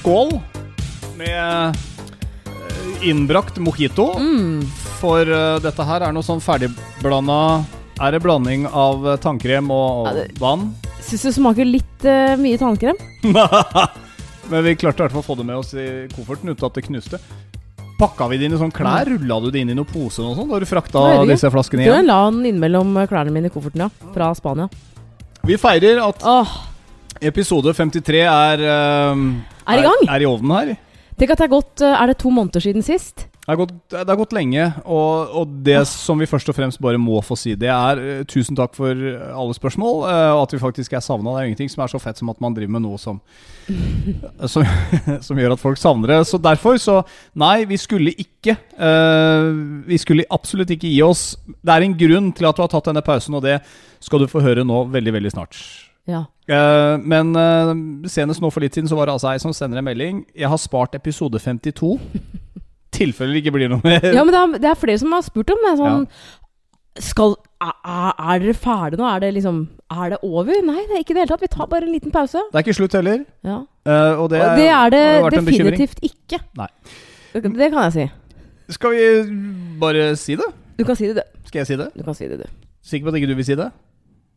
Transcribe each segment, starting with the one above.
skål med eh, innbrakt mojito. Mm. For uh, dette her er noe sånn ferdigblanda Er det blanding av eh, tannkrem og, Ja, det- vann? Syns det smaker litt uh, mye tannkrem. Men vi klarte i hvert fall å få det med oss i kofferten uten at det knuste. Pakka vi det inn i sånn klær? Rulla du det inn i noen pose og sånn da du frakta disse flaskene Du Jeg la den innimellom klærne mine i kofferten, ja. Fra Spania. Vi feirer at Åh, episode 53 er eh, Er i gang. Er, i ovnen her. Tenk at det er gått eh, Er det to måneder siden sist? Det har gått, det har gått lenge, og, og det som vi først og fremst bare må få si, det er eh, tusen takk for alle spørsmål, eh, og at vi faktisk er savna. Det er jo ingenting som er så fett som at man driver med noe som som, som gjør at folk savner det. Så derfor, så Nei, vi skulle ikke uh, Vi skulle absolutt ikke gi oss. Det er en grunn til at du har tatt denne pausen, og det skal du få høre nå veldig, veldig snart. Ja. Uh, men uh, senest nå for litt siden så var det altså ei som sender en melding. Jeg har spart episode 52. Tilfelle det ikke blir noe mer. ja, men det er, det er flere som har spurt om det. Sånn Skal er, er er dere ferdige nå? Er det liksom Er det over? Nei, det er ikke i det hele tatt. Vi tar bare en liten pause. Det er ikke slutt heller. Ja. Uh, og det, Og det er det definitivt ikke. Nei. Det det kan jeg si. Skal vi bare si det? Du kan si det, du. Skal jeg si det? Du kan si det, du. Sikker på at ikke du vil si det?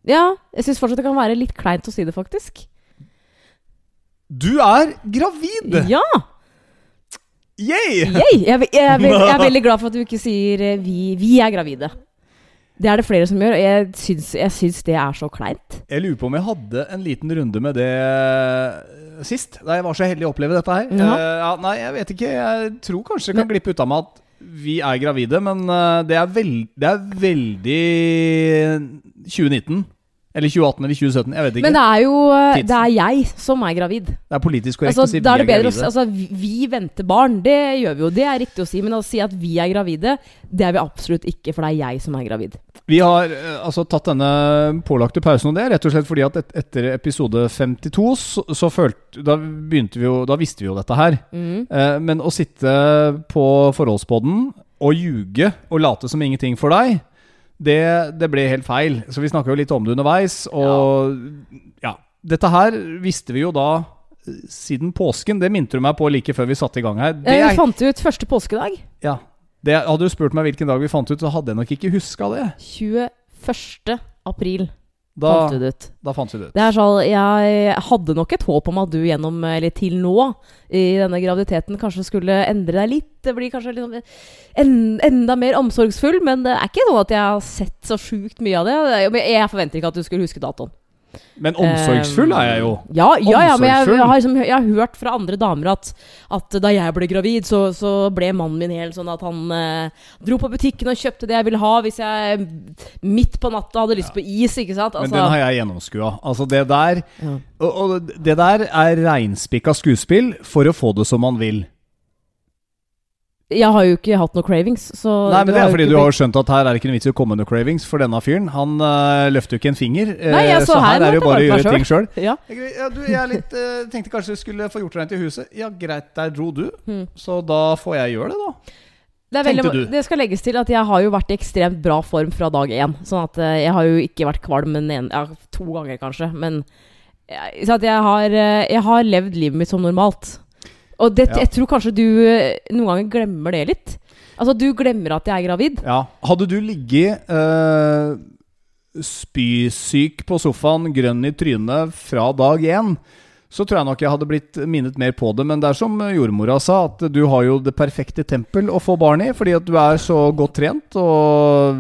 Ja, jeg syns fortsatt det kan være litt kleint å si det, faktisk. Du er gravid! Ja! Yay! Yay! Jeg, er jeg, er ve- jeg er veldig glad for at du ikke sier eh, vi, 'vi er gravide'. Det er det flere som gjør, og jeg syns, jeg syns det er så kleint. Jeg lurer på om jeg hadde en liten runde med det sist, da jeg var så heldig å oppleve dette her. Ja. Eh, ja, nei, jeg vet ikke. Jeg tror kanskje det kan glippe ut av meg at vi er gravide, men eh, det, er veld, det er veldig 2019. Eller 2018 eller 2017. Jeg vet ikke. Men det er jo eh, Det er jeg som er gravid. det er politisk korrekt Altså, å si vi er er bedre å si altså, vi, venter barn. Det gjør vi jo. Det er riktig å si. Men å si at vi er gravide, det er vi absolutt ikke, for det er jeg som er gravid. Vi har eh, altså tatt denne pålagte pausen, og det er rett og slett fordi at et, etter episode 52 så, så følte Da begynte vi jo Da visste vi jo dette her. Mm. Eh, men å sitte på forholdspodden og ljuge og late som ingenting for deg, det, det ble helt feil. Så vi snakka jo litt om det underveis. Og ja. Dette her visste vi jo da siden påsken. Det minte du meg på like før vi satte i gang her. Det Eh, Vi fant ut første påskedag. ja, det, hadde du spurt meg hvilken dag vi fant ut, så hadde jeg nok ikke huska det. 21. april Da, fant vi det ut. da fant vi det ut. Det er sånn, Jeg hadde nok et håp om at du gjennom, eller til nå, i denne graviditeten kanskje skulle endre deg litt. Det blir kanskje sånn en, enda mer omsorgsfull, men det er ikke sånn at jeg har sett så sjukt mye av det. Jeg forventer ikke at du skulle huske datoen. Men omsorgsfull er jeg jo. Ja, ja, ja men jeg, jeg, har liksom, jeg har hørt fra andre damer at, at da jeg ble gravid, så, så ble mannen min helt sånn at han eh, dro på butikken og kjøpte det jeg ville ha hvis jeg midt på natta hadde lyst på is, ikke sant? Men Altså, den har jeg gjennomskua. Altså, det der ja. og, og det der er reinspikka skuespill for å få det som man vil. Jeg har jo ikke hatt noe cravings, så Nei, men det er fordi du har skjønt at her er det ikke noe vits i å komme med noe cravings for denne fyren. Han uh, løfter jo ikke en finger. eh, Nei, jeg så så her her er det jo bare å gjøre selv. ting sjøl. Ja. Ja, du, jeg litt, uh, tenkte kanskje du skulle få gjort rent i huset. Ja, greit, der dro du. Hmm. Så da får jeg gjøre det, da. Det, er veldig, det skal legges til at jeg har jo vært i ekstremt bra form fra dag én. Sånn at jeg har jo ikke vært kvalm en, en, ja, to ganger, kanskje. Men jeg, så at jeg, har, jeg har levd livet mitt som normalt. Og det, jeg tror kanskje du eh, noen ganger glemmer det litt. Altså, du glemmer at jeg er gravid. Ja. Hadde du ligget øh, spysyk på sofaen, grønn i trynet fra dag én, så tror jeg nok jeg hadde blitt minnet mer på det. Men det er som jordmora sa, at du har jo det perfekte tempel å få barn i, fordi at du er så godt trent og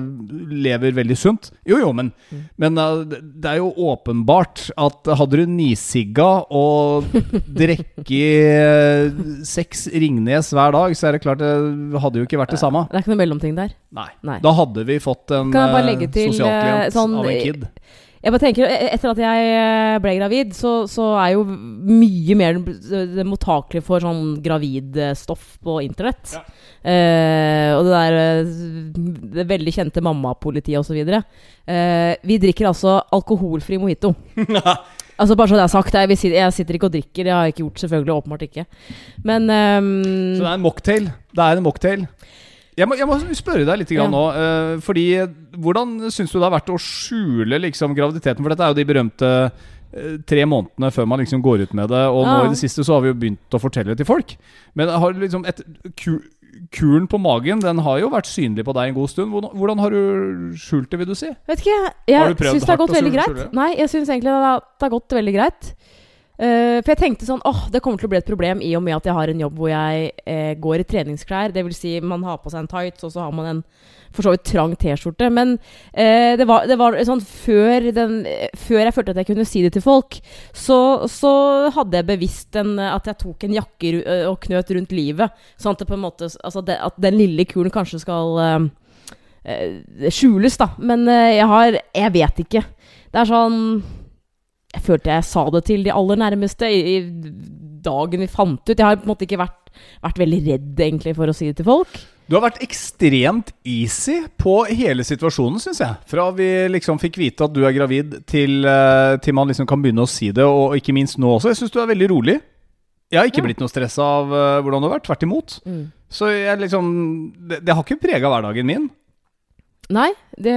lever veldig sunt. Jo, jo, men, Mm. men uh, det er jo åpenbart at hadde du nisigga og drukket seks Ringnes hver dag, så er det klart det hadde jo ikke vært det samme. Det er ikke noe mellomting der. Nei. Nei. Da hadde vi fått en eh, sosialklient eh, sånn, av en eh, kid. Jeg bare tenker, e- Etter at jeg eh, ble gravid, så, så er jo mye mer mottakelig for sånn gravidstoff på internett. Ja. Eh, og det der eh, det veldig kjente mammapolitiet osv. Eh, vi drikker altså alkoholfri mojito. Altså Bare så det er sagt. Jeg, si- jeg sitter ikke og drikker. Det har jeg ikke gjort, selvfølgelig. Åpenbart ikke. Men um, Så det er en mocktail. Det er en mocktail. Jeg må, jeg må spørre deg litt Ja. nå. eh, fordi Hvordan syns du det har vært å skjule liksom, graviditeten? For dette er jo de berømte eh, tre månedene før man liksom går ut med det. Og nå i det siste så har vi jo begynt å fortelle til folk. Men har liksom et, ku, kuren på magen den har jo vært synlig på deg en god stund. Hvordan, hvordan har du skjult det, vil du si? Vet ikke, jeg du syns det har gått veldig greit. Nei, jeg syns egentlig det har, det har gått veldig greit. Eh, for jeg tenkte sånn åh, det kommer til å bli et problem i og med at jeg har en jobb hvor jeg eh, går i treningsklær. Det vil si, man har på seg en tights, og så har man en for så vidt trang T-skjorte. Men eh, det, var, det var sånn før, den, før jeg følte at jeg kunne si det til folk, så, så hadde jeg bevisst en, at jeg tok en jakke eh, og knøt rundt livet. Sånn at måte altså det, At den lille kulen kanskje skal eh, eh, skjules, da. Men jeg har Jeg vet ikke. Det er sånn Jeg følte jeg sa det til de aller nærmeste i, dagen vi fant ut. Jeg har på en måte ikke vært, vært veldig redd egentlig for å si det til folk. Du har vært ekstremt easy på hele situasjonen, syns jeg. Fra vi liksom fikk vite at du er gravid, til, eh, til man liksom kan begynne å si det, og ikke minst nå også. Jeg syns du er veldig rolig. Jeg har ikke Ja. blitt noe stressa av eh, hvordan du har vært. Tvert imot. Så jeg liksom Det, det har ikke prega hverdagen min. Nei, det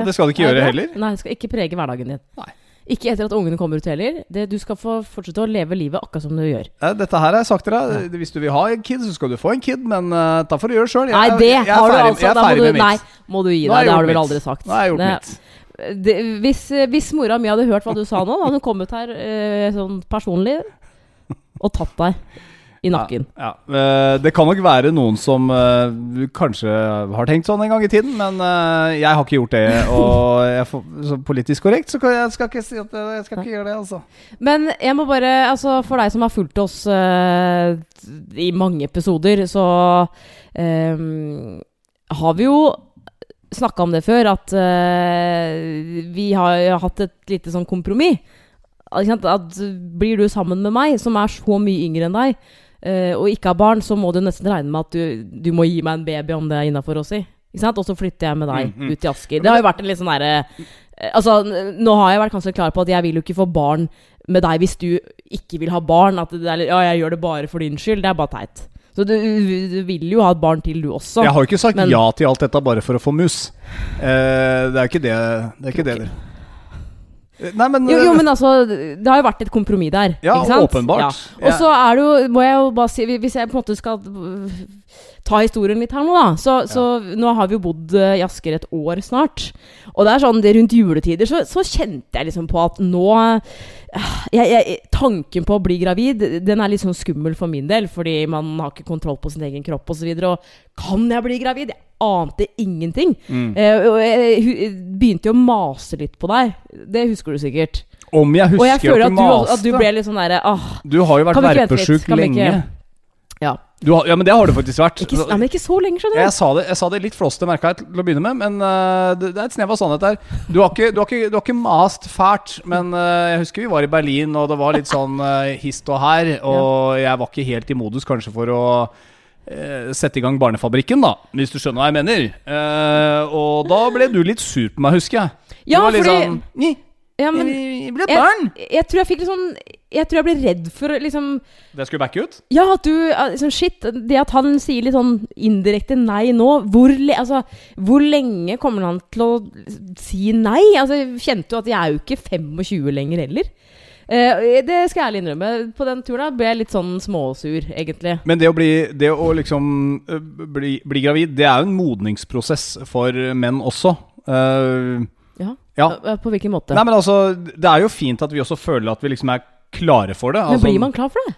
Og det skal det ikke gjøre det. heller. Nei, det skal ikke prege hverdagen din. Nei. Ikke etter at ungene kommer ut heller. Det, du skal få fortsette å leve livet akkurat som du gjør. Eh, Dette her har jeg sagt til deg. Hvis du vil ha en kid, så skal du få en kid, men uh, da får du gjøre det sjøl. Nei, det har du altså. Da må du, nei, må du gi deg. Det har du vel aldri sagt. Nå har jeg gjort Det- mitt. det, hvis, hvis mora mi hadde hørt hva du sa nå, hadde hun kommet her eh, sånn personlig og tatt deg i nakken. Ja, ja. Eh, Det kan nok være noen som eh, kanskje har tenkt sånn en gang i tiden, men eh, jeg har ikke gjort det. Og jeg får, så politisk korrekt så jeg, skal ikke si at jeg, skal ikke gjøre det, altså. Men jeg må bare, altså for deg som har fulgt oss uh, i mange episoder, så um, har vi jo snakka om det før, at uh, vi har hatt et lite sånn kompromiss. At blir du sammen med meg, som er så mye yngre enn deg, og ikke har barn, så må du nesten regne med at du, du må gi meg en baby om det er innafor å si. Og så flytter jeg med deg Mm, mm. ut til Asker. Det har jo vært en litt sånn derre eh, Altså, nå har jeg vært kanskje klar på at jeg vil jo ikke få barn med deg hvis du ikke vil ha barn. At det er ja, jeg gjør det bare for din skyld. Det er bare teit. Så du, du vil jo ha et barn til, du også. Jeg har jo ikke sagt Men- ja til alt dette bare for å få mus. Eh, det er ikke det det. Er ikke det. Nei, men, Jo, jo, men altså, det har jo vært et kompromiss der. Ja, ikke sant? åpenbart. Ja. Og så er det jo, må jeg jo bare si Hvis jeg på en måte skal ta historien litt her nå, da. Så, så nå har vi jo bodd øh, i Asker et år snart. Og det er sånn, det rundt juletider så, så kjente jeg liksom på at nå øh, jeg, jeg, Tanken på å bli gravid, den er litt sånn skummel for min del. Fordi man har ikke kontroll på sin egen kropp osv. Og, så videre, og kan jeg bli gravid? Jeg ante ingenting. Mm. Eh, og jeg begynte jo å mase litt på deg. Det husker du sikkert. Om jeg husker jeg at du maste at du ble litt sånn derre ah, Du har jo vært verpesjuk lenge. Ja. Du har, ja, men det har du faktisk vært. ikke, nei, men ikke så lenge, skjønner Jeg du. sa det, jeg sa det litt flåste, merka jeg til å begynne med, men uh, det, det er et snev av sannhet der. Du har ikke, du har ikke, du har ikke mast fælt, men uh, jeg husker vi var i Berlin, og det var litt sånn uh, hist og her, og jeg var ikke helt i modus kanskje for å sette i gang Barnefabrikken, da, hvis du skjønner hva jeg mener. Eh, og da ble du litt sur på meg, husker jeg. Ja, du var litt fordi- sånn «Ni, Ja, men jeg, jeg, jeg tror jeg fikk litt sånn Jeg tror jeg ble redd for liksom Det skulle backe ut? Ja, at du eh, liksom, Shit. Det at han sier litt sånn indirekte nei nå Hvor, altså, hvor lenge kommer han til å si nei? Altså, kjente jo at jeg er jo ikke 25 lenger heller. Eh, det skal jeg ærlig innrømme. På den turen da ble jeg litt sånn småsur, egentlig. Men det å bli Det å liksom øh, bli, bli gravid, det er jo en modningsprosess for menn også. Uh, Ja. ja. Eh, På hvilken måte? Nei, men altså Det er jo fint at vi også føler at vi liksom er klare for det. men Altså, blir man klar for det?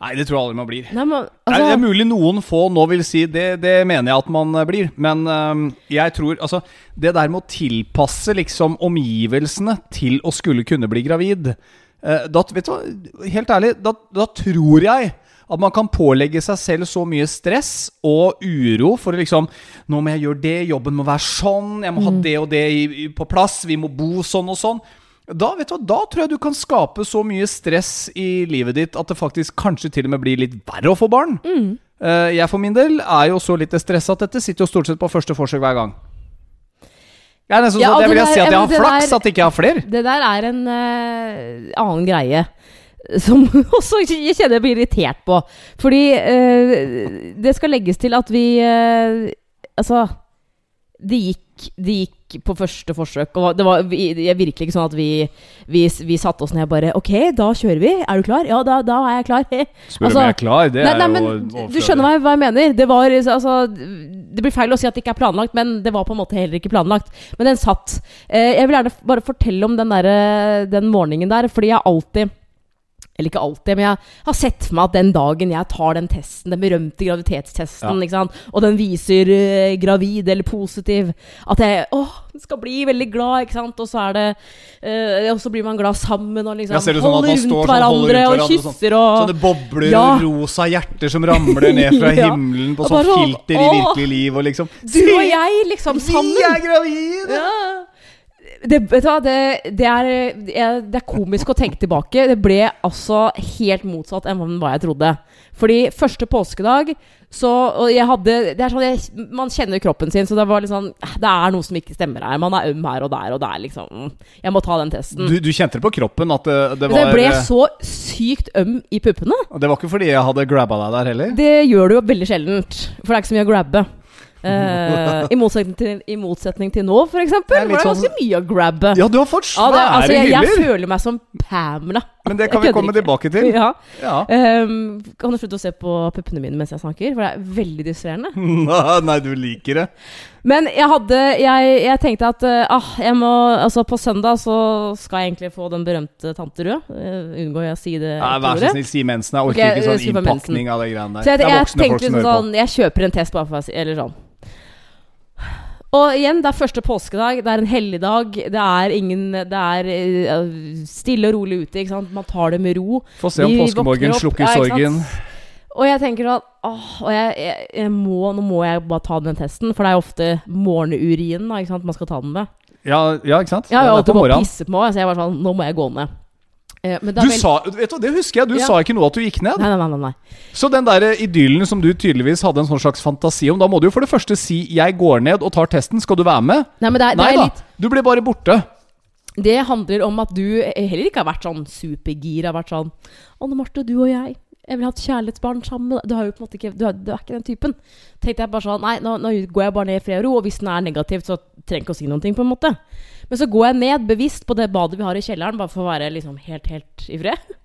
Nei, det tror jeg aldri man blir. Nei, men, altså, det er mulig noen få nå vil si det, det mener jeg at man eh, blir. Men øhm, jeg tror Altså, det der med å tilpasse liksom omgivelsene til å skulle kunne bli gravid eh, da, Vet du hva, helt ærlig, da, da tror jeg at man kan pålegge seg selv så mye stress og uro for å liksom Nå må jeg gjøre det, jobben må være sånn, jeg må ha det og det i, i, på plass, vi må bo sånn og sånn. Da, vet du da tror jeg du kan skape så mye stress i livet ditt at det faktisk kanskje til og med blir litt verre å få barn. Mm. jeg for min del er jo så litt stressa at dette sitter jo stort sett på første forsøk hver gang. Jeg er nesten Ja, sånn at jeg vil der, si at jeg har flaks der- at jeg ikke har flere. Det der er en uh, annen greie. Som også jeg kjenner jeg blir irritert på. Fordi uh, det skal legges til at vi uh, Altså Det gikk det gikk på første forsøk. Og det var vi- er virkelig ikke sånn at vi, vi, vi satte oss ned og bare Ok, da kjører vi. Er du klar? Ja, da, da er jeg klar. Spør Altså, om jeg er klar, det Nei, er nei, jo men overflødig. du skjønner hva jeg, hva jeg mener. Det var altså Det blir feil å si at det ikke er planlagt, men det var på en måte heller ikke planlagt. Men den satt. Eh, jeg vil gjerne bare fortelle om den, der, den morgenen der, fordi jeg alltid eller ikke alltid, men jeg har sett for meg at den dagen jeg tar den testen, den berømte graviditetstesten, Ja. og den viser uh, gravid eller positiv, at jeg åh, skal bli veldig glad, ikke sant? Og så er det uh, Og så blir man glad sammen og liksom Ja, holder, sånn rundt står sånn, holder rundt og hverandre og kysser og Sånne bobler Ja. og rosa hjerter som ramler ned fra himmelen på sånn sånn, filter i virkelig liv og liksom Du og jeg, liksom, sammen. Vi er gravide! Ja. Det, vet du hva, det, det, er, det er komisk å tenke tilbake. Det ble altså helt motsatt enn hva jeg trodde. Fordi første påskedag så Og jeg hadde det er sånn, jeg, Man kjenner kroppen sin, så det var litt sånn Det er noe som ikke stemmer her. Man er øm her og der og der, liksom. Jeg må ta den testen. Du, du kjente det på kroppen at det, det var Jeg ble så sykt øm i puppene. Og Det var ikke fordi jeg hadde grabba deg der heller? Det gjør du jo veldig sjeldent. For det er ikke så mye å grabbe. Eh, i, motsetning til, I motsetning til nå, for eksempel. Det er ganske sånn- ganske mye å grabbe. Ja, du har fått svære ja, altså, jeg, jeg føler meg som Pamela. Men det kan vi komme ikke. tilbake til. Ja. Ja. Um, kan du slutte å se på puppene mine mens jeg snakker? For det er veldig distraherende. Nei, du liker det. Men jeg hadde Jeg, jeg tenkte at uh, ah, jeg må Altså, på søndag så skal jeg egentlig få den berømte tante Rød. Uh, unngår jeg å si det Nei, vær så snill, si mensen. Jeg orker okay, ikke sånn innpakning av de greiene der. Så jeg, det er jeg voksne folk som hører på. sånn Jeg kjøper en test bare for å si Eller sånn. Og igjen, det er første påskedag. Det er en helligdag. Det er ingen Det er eh, stille og rolig ute. Ikke sant? Man tar det med ro. Få se om påskemorgen slukker ja, sorgen. Og jeg tenker sånn åh, og jeg, jeg, jeg må, Nå må jeg bare ta den testen, for det er jo ofte morgenurinen da, ikke sant, man skal ta den med. Ja, ja, ikke sant? Jeg har Ja, det er alltid bare pisset på meg, så jeg var sånn Nå må jeg gå ned. Eh, Du vel- sa, vet du, Det husker jeg. Du Ja. sa ikke noe at du gikk ned. Nei, nei, nei. nei. Så den der idyllen som du tydeligvis hadde en sånn slags fantasi om, da må du jo for det første si 'jeg går ned og tar testen', skal du være med? nei men det er, det da, litt du blir bare borte. Det handler om at du heller ikke har vært sånn supergira. Vært sånn 'Anne Marte, du og jeg, jeg vil ha et kjærlighetsbarn sammen.' Du, har jo på en måte ikke, du, er, du er ikke den typen. Tenkte jeg bare sånn Nei, nå, nå går jeg bare ned i fred og ro, og hvis den er negativ, så trenger jeg ikke å si noen ting, på en måte. Men så går jeg ned bevisst på det badet vi har i kjelleren, bare for å være liksom helt, helt i fred.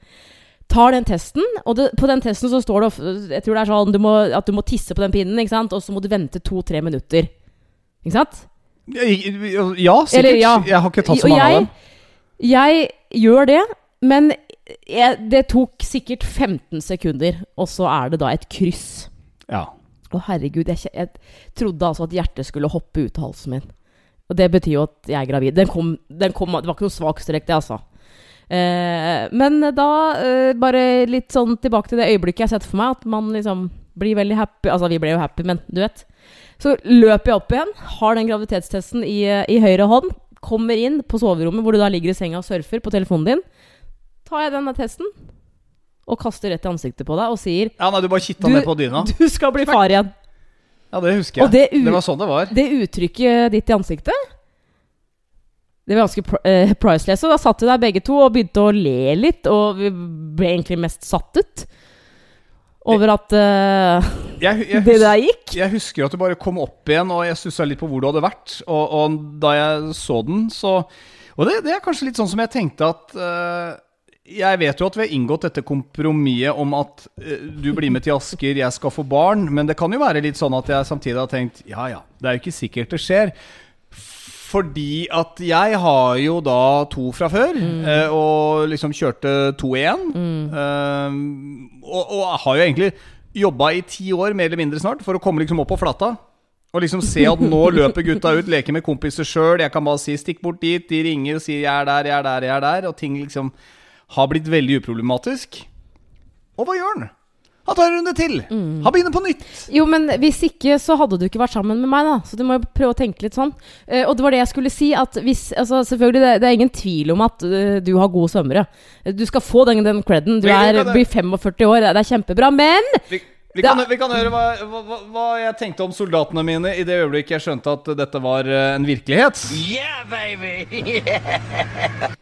Tar den testen, og det, på den testen så står det ofte Jeg tror det er sånn du må, at du må tisse på den pinnen, ikke sant? og så må du vente to-tre minutter. Ikke sant? Ja, sikkert. Eller, ja. Jeg har ikke tatt så mange av dem. Jeg gjør det, men jeg, det tok sikkert 15 sekunder, og så er det da et kryss. Ja. Å herregud, jeg, jeg trodde altså at hjertet skulle hoppe ut av halsen min. Og det betyr jo at jeg er gravid. Den kom, den kom, det var ikke noe svak strekk, det, altså. Eh, men da, eh, bare litt sånn tilbake til det øyeblikket jeg har sett for meg, at man liksom blir veldig happy. Altså, vi ble jo happy, men du vet. Så løper jeg opp igjen, har den graviditetstesten i, i høyre hånd, kommer inn på soverommet hvor du da ligger i senga og surfer på telefonen din. Tar jeg denne testen og kaster rett i ansiktet på deg og sier ja, nei, du bare kitta ned på dyna. Du skal bli far igjen. Ja, det husker jeg. Det, Det var sånn det var. det uttrykket ditt i ansiktet Det var ganske pr eh, priceless. Og da satt vi der begge to og begynte å le litt, og vi ble egentlig mest satt ut over at uh, Jeg, jeg, det der gikk. jeg husker at du bare kom opp igjen, og jeg stussa litt på hvor du hadde vært. Og, og da jeg så den, så Og det, det er kanskje litt sånn som jeg tenkte at eh, Jeg vet jo at vi har inngått dette kompromisset om at eh, du blir med til Asker, jeg skal få barn, men det kan jo være litt sånn at jeg samtidig har tenkt ja ja, det er jo ikke sikkert det skjer. Fordi at jeg har jo da to fra før, eh, og liksom kjørte to igjen. Eh, og, og har jo egentlig jobba i ti år, mer eller mindre snart, for å komme liksom opp på flata. Og liksom se at nå løper gutta ut, leker med kompiser sjøl. Jeg kan bare si 'stikk bort dit', de ringer og sier 'jeg er der, jeg er der, jeg er der'. Og ting liksom har blitt veldig uproblematisk. Og hva gjør han? Han tar en runde til. Han begynner på nytt. Jo, men hvis ikke, så hadde du ikke vært sammen med meg, da. Så du må jo prøve å tenke litt sånn. Uh, og det var det jeg skulle si. At hvis, altså, selvfølgelig, det, det er ingen tvil om at uh, du har gode svømmere. Du skal få den, den creden. Du er, blir 45 år, det er kjempebra. Men Vi, kan, vi kan høre hva, hva, hva- jeg tenkte om soldatene mine i det øyeblikket jeg skjønte at dette var eh, en virkelighet. Yeah, baby!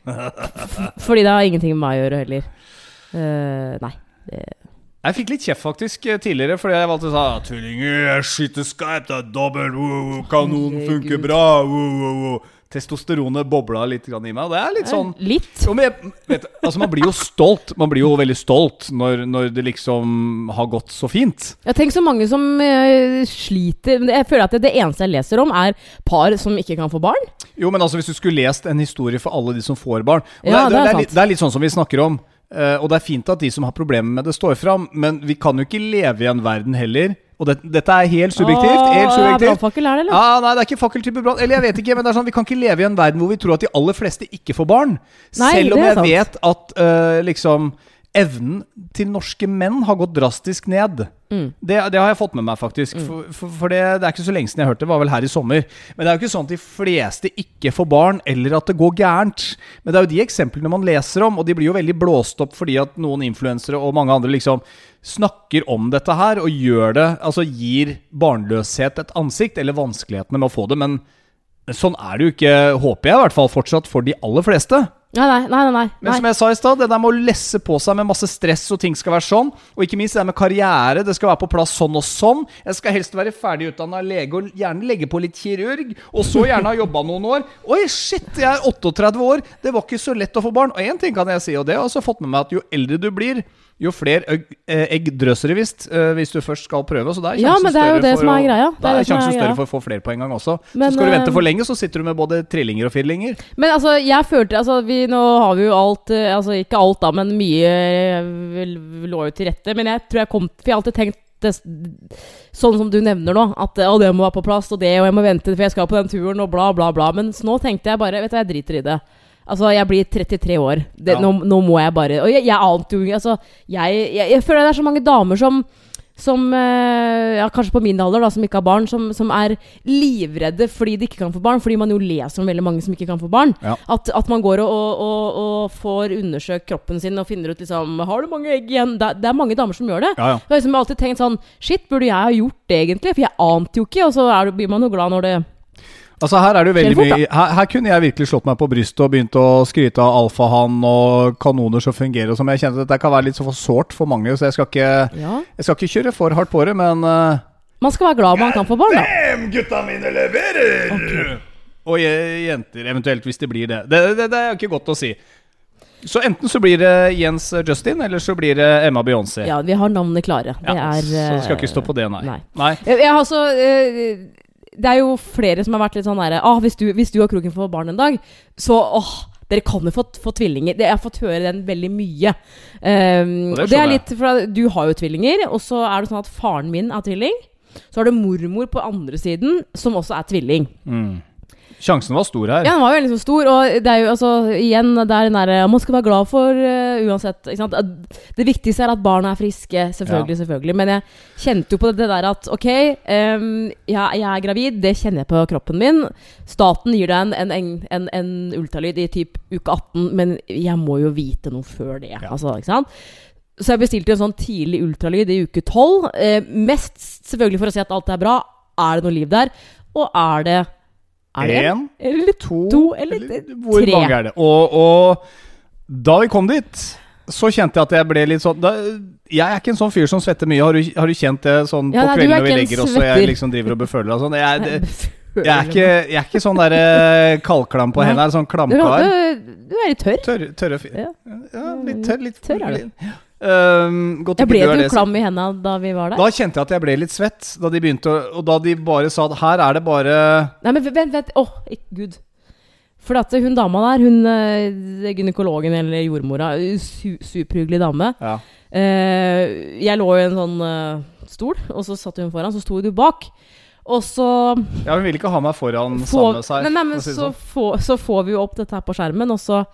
Fordi det har ingenting med meg å gjøre heller. Uh, nei. Det, Jeg fikk litt kjeft faktisk eh, tidligere fordi jeg valgte å sa jeg skyter skarpt, det er wow, wow, kanonen funker bra wow, wow, wow. Testosteronet bobla litt grann i meg. Og det er litt sånn Litt. jo, jeg, vet, altså Man blir jo stolt Man blir jo veldig stolt når, når det liksom har gått så fint. Jeg tenker så mange som uh, sliter Jeg føler at det, det eneste jeg leser om, er par som ikke kan få barn. Jo, men altså Hvis du skulle lest en historie for alle de som får barn Ja, det, det, er litt, det er litt sånn som vi snakker om. Uh, og det er fint at de som har problemer med det, står fram, men vi kan jo ikke leve i en verden heller. Og det, dette er helt subjektivt. Åh, helt subjektivt. Brannfakkel er det, eller? Ja, nei, det er ikke fakkeltype brann. Eller jeg vet ikke, men det er sånn, vi kan ikke leve i en verden hvor vi tror at de aller fleste ikke får barn. Nei, Selv om jeg sant. vet at uh, liksom evnen til norske menn har gått drastisk ned. Mm. Det, det har jeg fått med meg, faktisk. For, for, for det, det er ikke så lenge siden jeg hørte det. var vel her i sommer. Men det er jo ikke sånn at de fleste ikke får barn, eller at det går gærent. Men det er jo de eksemplene man leser om, og de blir jo veldig blåst opp fordi at noen influensere og mange andre liksom snakker om dette her og gjør det Altså gir barnløshet et ansikt, eller vanskelighetene med å få det. Men sånn er det jo ikke, håper jeg i hvert fall, fortsatt for de aller fleste. Nei, nei, nei. nei, Men som jeg sa i stad, det der med å lesse på seg med masse stress og ting skal være sånn, og ikke minst det der med karriere, det skal være på plass sånn og sånn. Jeg skal helst være ferdig utdanna lege og gjerne legge på litt kirurg, og så gjerne ha jobba noen år. Oi, shit, jeg er 38 år! Det var ikke så lett å få barn. Og én ting kan jeg si, og det har jeg også fått med meg, at jo eldre du blir, jo flere egg, eh, egg drøser det visst, eh, hvis du først skal prøve. Så det er Ja, sjansen men det er jo større det for som er å- greia. Det er Da er det er sjansen greia. større for å få flere på en gang også. Men, så skal du vente eh, for lenge, så sitter du med både trillinger og firlinger. Men altså, jeg følte altså, vi, Nå har vi jo alt Altså ikke alt, da, men mye lå jo til rette. Men jeg tror jeg kom For jeg har alltid tenkt det, sånn som du nevner nå, at å, det må være på plass, og det, og jeg må vente, for jeg skal på den turen, og bla, bla, bla. Men nå tenkte jeg bare Vet du, jeg driter i det. Altså, jeg blir 33 år. Det, Ja. nå, nå må jeg bare Og jeg, jeg ante jo Altså, jeg, jeg, jeg føler det er så mange damer som som eh, ja, kanskje på min alder, da, som ikke har barn, som, som er livredde fordi de ikke kan få barn. Fordi man jo leser om veldig mange som ikke kan få barn. Ja. At, at man går og, og, og, får undersøkt kroppen sin og finner ut liksom Har du mange egg igjen? Det, det er mange damer som gjør det. Ja, ja. Jeg har liksom alltid tenkt sånn Shit, burde jeg ha gjort det, egentlig? For jeg ante jo ikke. Og så er, blir man jo glad når det Altså Her er det jo veldig fort, mye her, her kunne jeg virkelig slått meg på brystet og begynt å skryte av alfahann og kanoner som fungerer. og som Jeg kjente at dette kan være litt så for sårt for mange, så jeg skal ikke, Ja. jeg skal ikke kjøre for hardt på det. Men uh, Man skal være glad man kan få barn, da. Damn, gutta mine leverer! Og jenter, eventuelt, hvis det blir det. Det, det, det er ikke godt å si. Så enten så blir det Jens Justin, eller så blir det Emma Beyoncé. Ja, vi har navnene klare. Det Ja, er så det skal ikke stå eh, på det, nei. nei. nei. Jeg, jeg har også eh, Det er jo flere som har vært litt sånn derre ah, hvis, du, hvis du har Kroken for barn en dag, så åh dere kan jo få, få tvillinger. Jeg har fått høre den veldig mye. Um, Og det det er litt for Du har jo tvillinger, og så er det sånn at faren min er tvilling. Så har du mormor på andre siden, som også er tvilling. Mm. Sjansen var stor her. Ja, den var jo veldig stor, og det er jo altså igjen det er den derre Man skal være glad for uh, uansett. Det viktigste er at barna er friske, selvfølgelig, selvfølgelig. Men jeg kjente jo på det der at ok, um, jeg, jeg er gravid, det kjenner jeg på kroppen min. Staten gir deg en, en, en, en, ultralyd i typ uke 18, men jeg må jo vite noe før det. Altså, ikke sant? Så jeg bestilte en sånn tidlig ultralyd i uke 12. Eh, mest selvfølgelig for å se at alt er bra. Er det noe liv der? Og er det Er det En, eller to, to eller Hvor tre. mange er det? Og, og da vi kom dit, så kjente jeg at jeg ble litt sånn da, Jeg er ikke en sånn fyr som svetter mye. Har du, har du kjent det sånn Ja, på nei, kvelden når vi legger oss og jeg liksom driver og beføler og sånn? Jeg, det, jeg, er ikke, jeg er ikke sånn der kaldklam på hendene, sånn Du, klamkar. du, du er litt tørr. Tørre, tørre fyr. Ja. Ja, litt tørr. Litt Tørr er du. Um, Jeg ble jo klam i hendene da vi var der? Da kjente jeg at jeg ble litt svett, da de begynte å Og da de bare sa at her er det bare Nei, men vent, vent. Åh, oh, gud. For at hun dama der, hun eh, gynekologen eller jordmora, su superhyggelig dame. Ja. Eh, jeg lå i en sånn uh, stol, og så satt hun foran, så sto du bak. Og så ja, hun ville ikke ha meg foran sammen med seg. nei, nei, men si så, sånn. få, så får vi jo opp dette her på skjermen, og så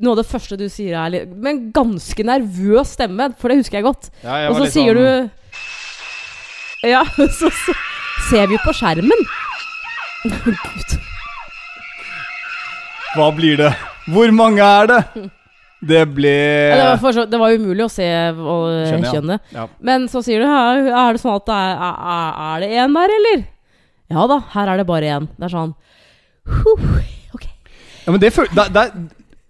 Noe av det første du sier, er litt Med en ganske nervøs stemme, for det husker jeg godt. Ja, jeg Og så sier sånn- du Ja, så, så ser vi på skjermen. Gud. Hva blir det? Hvor mange er det? Det ble Ja, det, var så, det var umulig å se og, Skjønner, ja. Ja. Men så sier du er, er det sånn at det er, er det én der, eller? Ja da, her er det bare én. Det er sånn huh, Ok. Ja, men det føl... Det, det,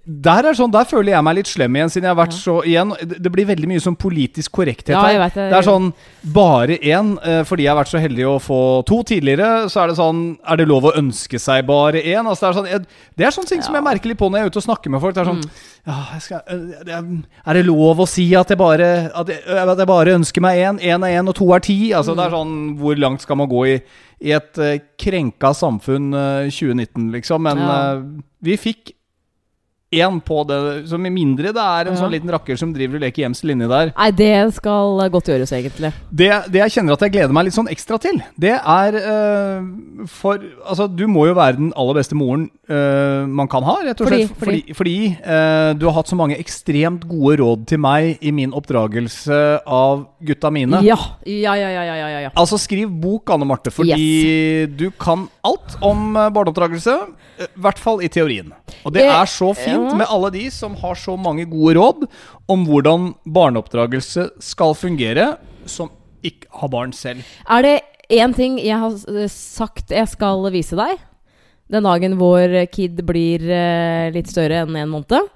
der, er sånn, der føler jeg meg litt slem igjen, siden jeg har vært så igjen Det blir veldig mye sånn politisk korrekthet Ja, her. det. Det er sånn bare én, eh, fordi jeg har vært så heldig å få to tidligere. Så er det sånn Er det lov å ønske seg bare én? Altså, det, er sånn, jeg, det er sånne ting som jeg merker litt på når jeg er ute og snakker med folk. Det er sånn Mm. ja, skal, det er, det lov å si at jeg bare At jeg, at jeg bare ønsker meg én? Én er én, og to er ti? Altså, det er Mm. sånn Hvor langt skal man gå i, i et eh, krenka samfunn eh, 2019, liksom? Men Ja. vi fikk én på det, så med mindre det er en Ja. sånn liten rakker som driver og leker gjemsel inni der. Nei, det skal godt gjøres, egentlig. Det, det jeg kjenner at jeg gleder meg litt sånn ekstra til, det er uh, For Altså, du må jo være den aller beste moren eh, man kan ha, rett og Fordi- fordi. Fordi, fordi, eh, du har hatt så mange ekstremt gode råd til meg i min oppdragelse av gutta mine. Ja. Ja, ja, ja, ja, ja. Altså, skriv bok, Anne Marte, fordi du kan alt om eh, barneoppdragelse. I hvert fall i teorien. Og det er så fint med alle de som har så mange gode råd om hvordan barneoppdragelse skal fungere, som ikke har barn selv. Er det én ting jeg har sagt jeg skal vise deg, den dagen vår kid blir uh, litt større enn en måned,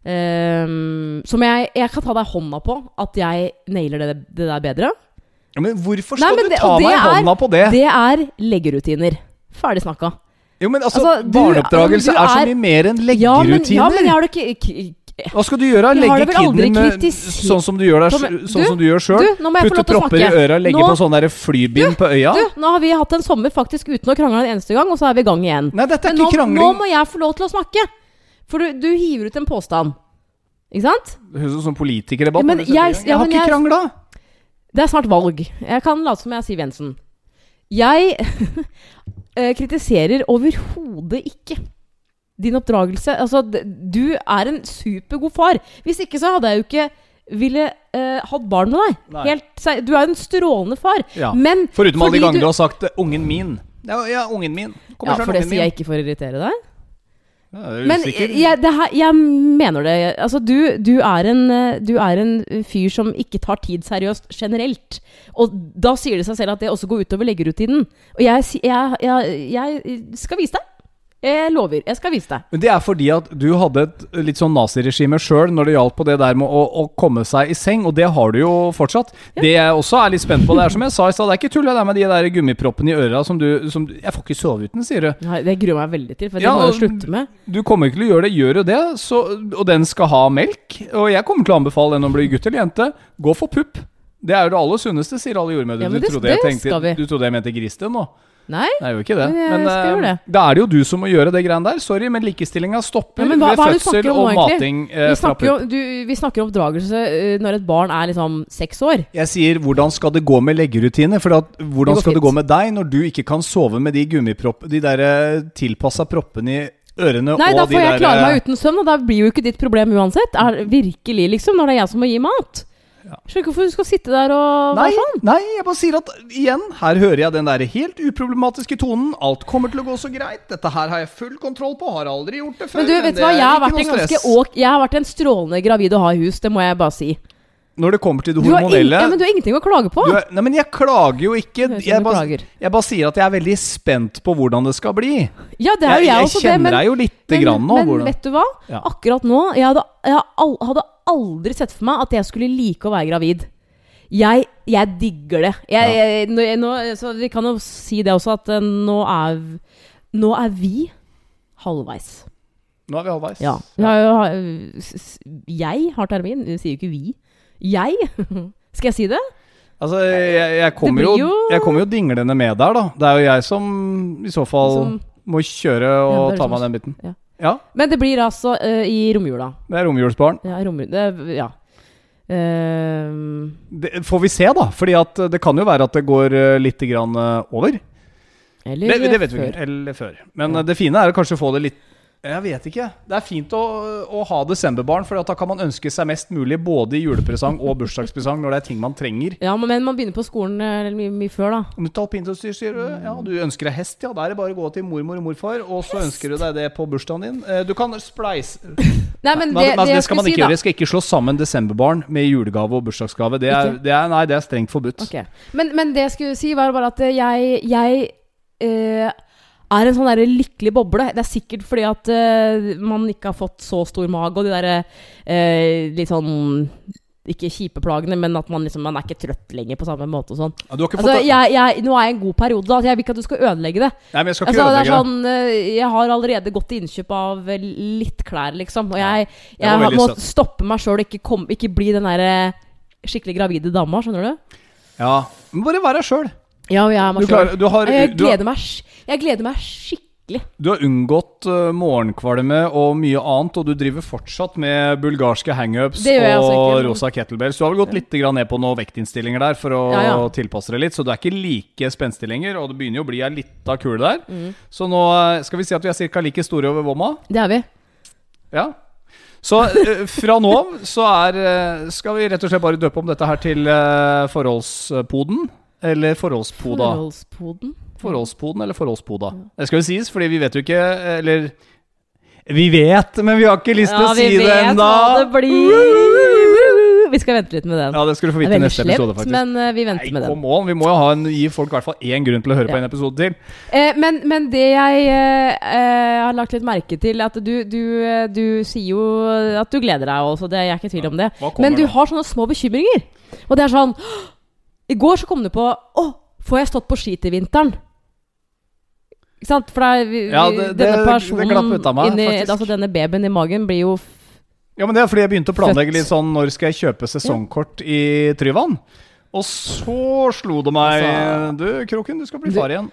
Um, som jeg, jeg kan ta deg hånda på at jeg nailer det, det der bedre, Ja, men hvorfor Nei, skal men du det- ta meg er- hånda på det? det er leggerutiner. Ferdig snakka. Jo, men altså, Altså, du- Barneoppdragelse men du er så er- mye mer enn Ja, men, leggerutiner. ja, men jeg har det ikke Hva skal du gjøre? Legge kiden med sånn som du gjør, der, sånn du, som du gjør sjøl? Nå jeg Putte propper i øra, legge Nå- på sånn der flybind på øya? Du, nå har vi hatt en sommer faktisk uten å krangle en eneste gang, og så er vi i gang igjen. Nei, dette er Men nå, ikke krangling. nå må jeg få lov til å snakke! For du, du hiver ut en påstand. Ikke sant? Det høres ut som politikerdebatt. Ja, i jeg- jeg har ikke jeg- krangla! Det er snart valg. Jeg kan late som jeg er Siv Jensen. Jeg eh, kritiserer overhodet ikke din oppdragelse. Altså, du er en supergod far. Hvis ikke så hadde jeg jo ikke ville eh, hatt barn med deg. Helt, du er en strålende far. Ja. Men Foruten alle de gangene du- har sagt eh, 'ungen min'. Ja, ja ungen min. Kommer Ja, for det sier jeg ikke for å irritere deg. Ja, Men jeg, her, jeg mener det. Altså, du, du, er en, eh, du er en fyr som ikke tar tid seriøst generelt. Og da sier det seg selv at det også går utover leggerutinen. Og jeg, jeg, jeg skal vise deg. Jeg lover. Jeg skal vise deg. Men det er fordi at du hadde et litt sånn naziregime sjøl når det gjaldt på det der med å, å komme seg i seng, og det har du jo fortsatt. Det jeg også er litt spent på, det er som jeg sa i stad, det er ikke tull det der med de der gummiproppene i øra som du som, Jeg får ikke sove uten, sier du. Nei, Det gruer meg veldig til, for det må jeg slutte med. Du kommer ikke til å gjøre det, gjør jo det, så, og den skal ha melk. Og jeg kommer til å anbefale den om bli gutt eller jente. Gå for pupp. Det er jo det aller sunneste, sier alle jordmødre. Ja, du, trodde jeg tenkte, du trodde jeg mente gris nå? Nei? Det er jo ikke det. Men jeg Men, eh, det. da er det jo du som må gjøre det greiene der. Sorry, men likestillinga stopper Ja, men hva- ved er fødsel om og egentlig? mating eh, Vi snakker, jo, du, vi snakker om oppdragelse eh, når et barn er liksom seks år. Jeg sier hvordan skal det gå med leggerutiner? For at, hvordan Det skal skal det gå med deg når du ikke kan sove med de gummipropp... De der tilpassa proppene i ørene Nei, da og de får jeg klare meg uten søvn, og da blir jo ikke ditt problem uansett. Er virkelig, liksom, når det er jeg som må gi mat. Skjønner ikke hvorfor du skal sitte der og Nei, være sånn. nei, jeg bare sier at igjen, her hører jeg den der helt uproblematiske tonen. Alt kommer til å gå så greit. Dette her har jeg full kontroll på. Har aldri gjort det før. Men du, vet du hva, jeg har, vært en ganske jeg har vært en strålende gravid å ha i hus, det må jeg bare si. Når det kommer til det Du har, ing, hormonelle ja, men du har ingenting å klage på. er, Nei, men jeg klager jo ikke. Jeg bare, jeg bare sier at jeg er veldig spent på hvordan det skal bli. Ja, det er jo Jeg, jeg, jeg også, det, men, deg jo lite men, grann nå. men hvordan- vet du hva? Ja. Akkurat nå Jeg hadde, jeg hadde aldri sett for meg at jeg skulle like å være gravid. Jeg, jeg digger det. Jeg, jeg, nå, så vi kan jo si det også, at eh, nå er, nå er vi halvveis. Nå er vi halvveis. Ja. Jeg har termin, Det sier jo ikke vi. Jeg? Skal jeg si det? Altså, jeg, jeg, kommer jo, jo- jeg kommer jo dinglende med der, da. Det er jo jeg som i så fall Som- må kjøre og er ta meg den biten. ja. Ja, Men det blir altså uh, i romjula. det er romjulsbarn. Ja, romjul, det, ja. Uh, Det får vi se, da. Fordi at det kan jo være at det går eh, litt grann over. eller Det, det vet vi før. ikke. Eller før. Men Ja. det fine er å kanskje få det litt Jeg vet ikke. Det er fint å, å ha desemberbarn, for da kan man ønske seg mest mulig både i julepresang og bursdagspresang når det er ting man trenger. Ja, men, man begynner på skolen eh, mye, mye før, da. Nytt alpinutstyr, sier du. Ja, du ønsker deg hest, ja. Da er det bare å gå til mormor og morfar, og så ønsker du deg det på bursdagen din. Eh, Du kan spleise Nei, men det, det, jeg skal man skulle ikke si, gjøre. da Jeg skal ikke slå sammen desemberbarn med julegave og bursdagsgave. Det er, Ikke? det er, nei, det er strengt forbudt. Ok. Men, men det jeg skulle si, var bare at jeg, jeg eh, er en sånn der lykkelig boble. Det er sikkert fordi at uh, man ikke har fått så stor mage, og de derre uh, litt sånn ikke kjipe plagene, men at man liksom Man er ikke trøtt lenger på samme måte og sånn. Ja, Altså, jeg, jeg, nå er jeg i en god periode, da. Altså, Jeg vil ikke at du skal ødelegge det. Nei, men jeg skal ikke Altså, det ødelegge det. sånn eh, Jeg har allerede gått til innkjøp av eh, litt klær, liksom. Og jeg, det jeg må søtt. stoppe meg sjøl og ikke, kom- ikke bli den derre skikkelig gravide dama, skjønner du? Ja, men bare være sjøl. Ja, og jeg er Du, meg klarer- du, har- Jeg du, har- gleder meg sk- Jeg gleder meg skikkelig. du har unngått uh, morgenkvalme og mye annet, og du driver fortsatt med bulgarske hangups Det gjør jeg altså og ikke. rosa kettlebells. Du har vel gått litt grann ned på noen vektinnstillinger der for å Ja, ja. tilpasse det litt, så du er ikke like spenstig lenger, og det begynner jo å bli ei lita kule der. Mm. Så nå uh, skal vi si at vi er ca. like store over vomma. Det er vi. Ja. Så eh, fra nå av så er eh, Skal vi rett og slett bare døpe om dette her til eh, forholdspoden? Eller forholdspoda? Forholdspoden. Forholdspoden eller forholdspoda? Det skal jo sies, fordi vi vet jo ikke Eller Vi vet, men vi har ikke lyst til Ja, å si det vet ennå! hva det blir. Vi skal vente litt med den. Ja, det skal du få vite er i neste neste episode, faktisk. men eh, vi venter Nei, med den. on, Vi må jo ha en, gi folk i hvert fall én grunn til å høre på en episode til. Eh, men, men det jeg eh, eh, har lagt litt merke til, er at du, du, eh, du sier jo at du gleder deg også, det er jeg ikke i tvil om det. Men du da? har sånne små bekymringer. Og det er sånn I går så kom du på Å, får jeg stått på ski til vinteren? Ikke sant? For det er, vi, Ja, det- det- denne personen meg, inni. Altså denne babyen i magen blir jo f- Ja, men Det er fordi jeg begynte å planlegge litt sånn Når skal jeg kjøpe sesongkort i Tryvann? Og så slo det meg Altså- Du, Kroken, du skal bli far igjen.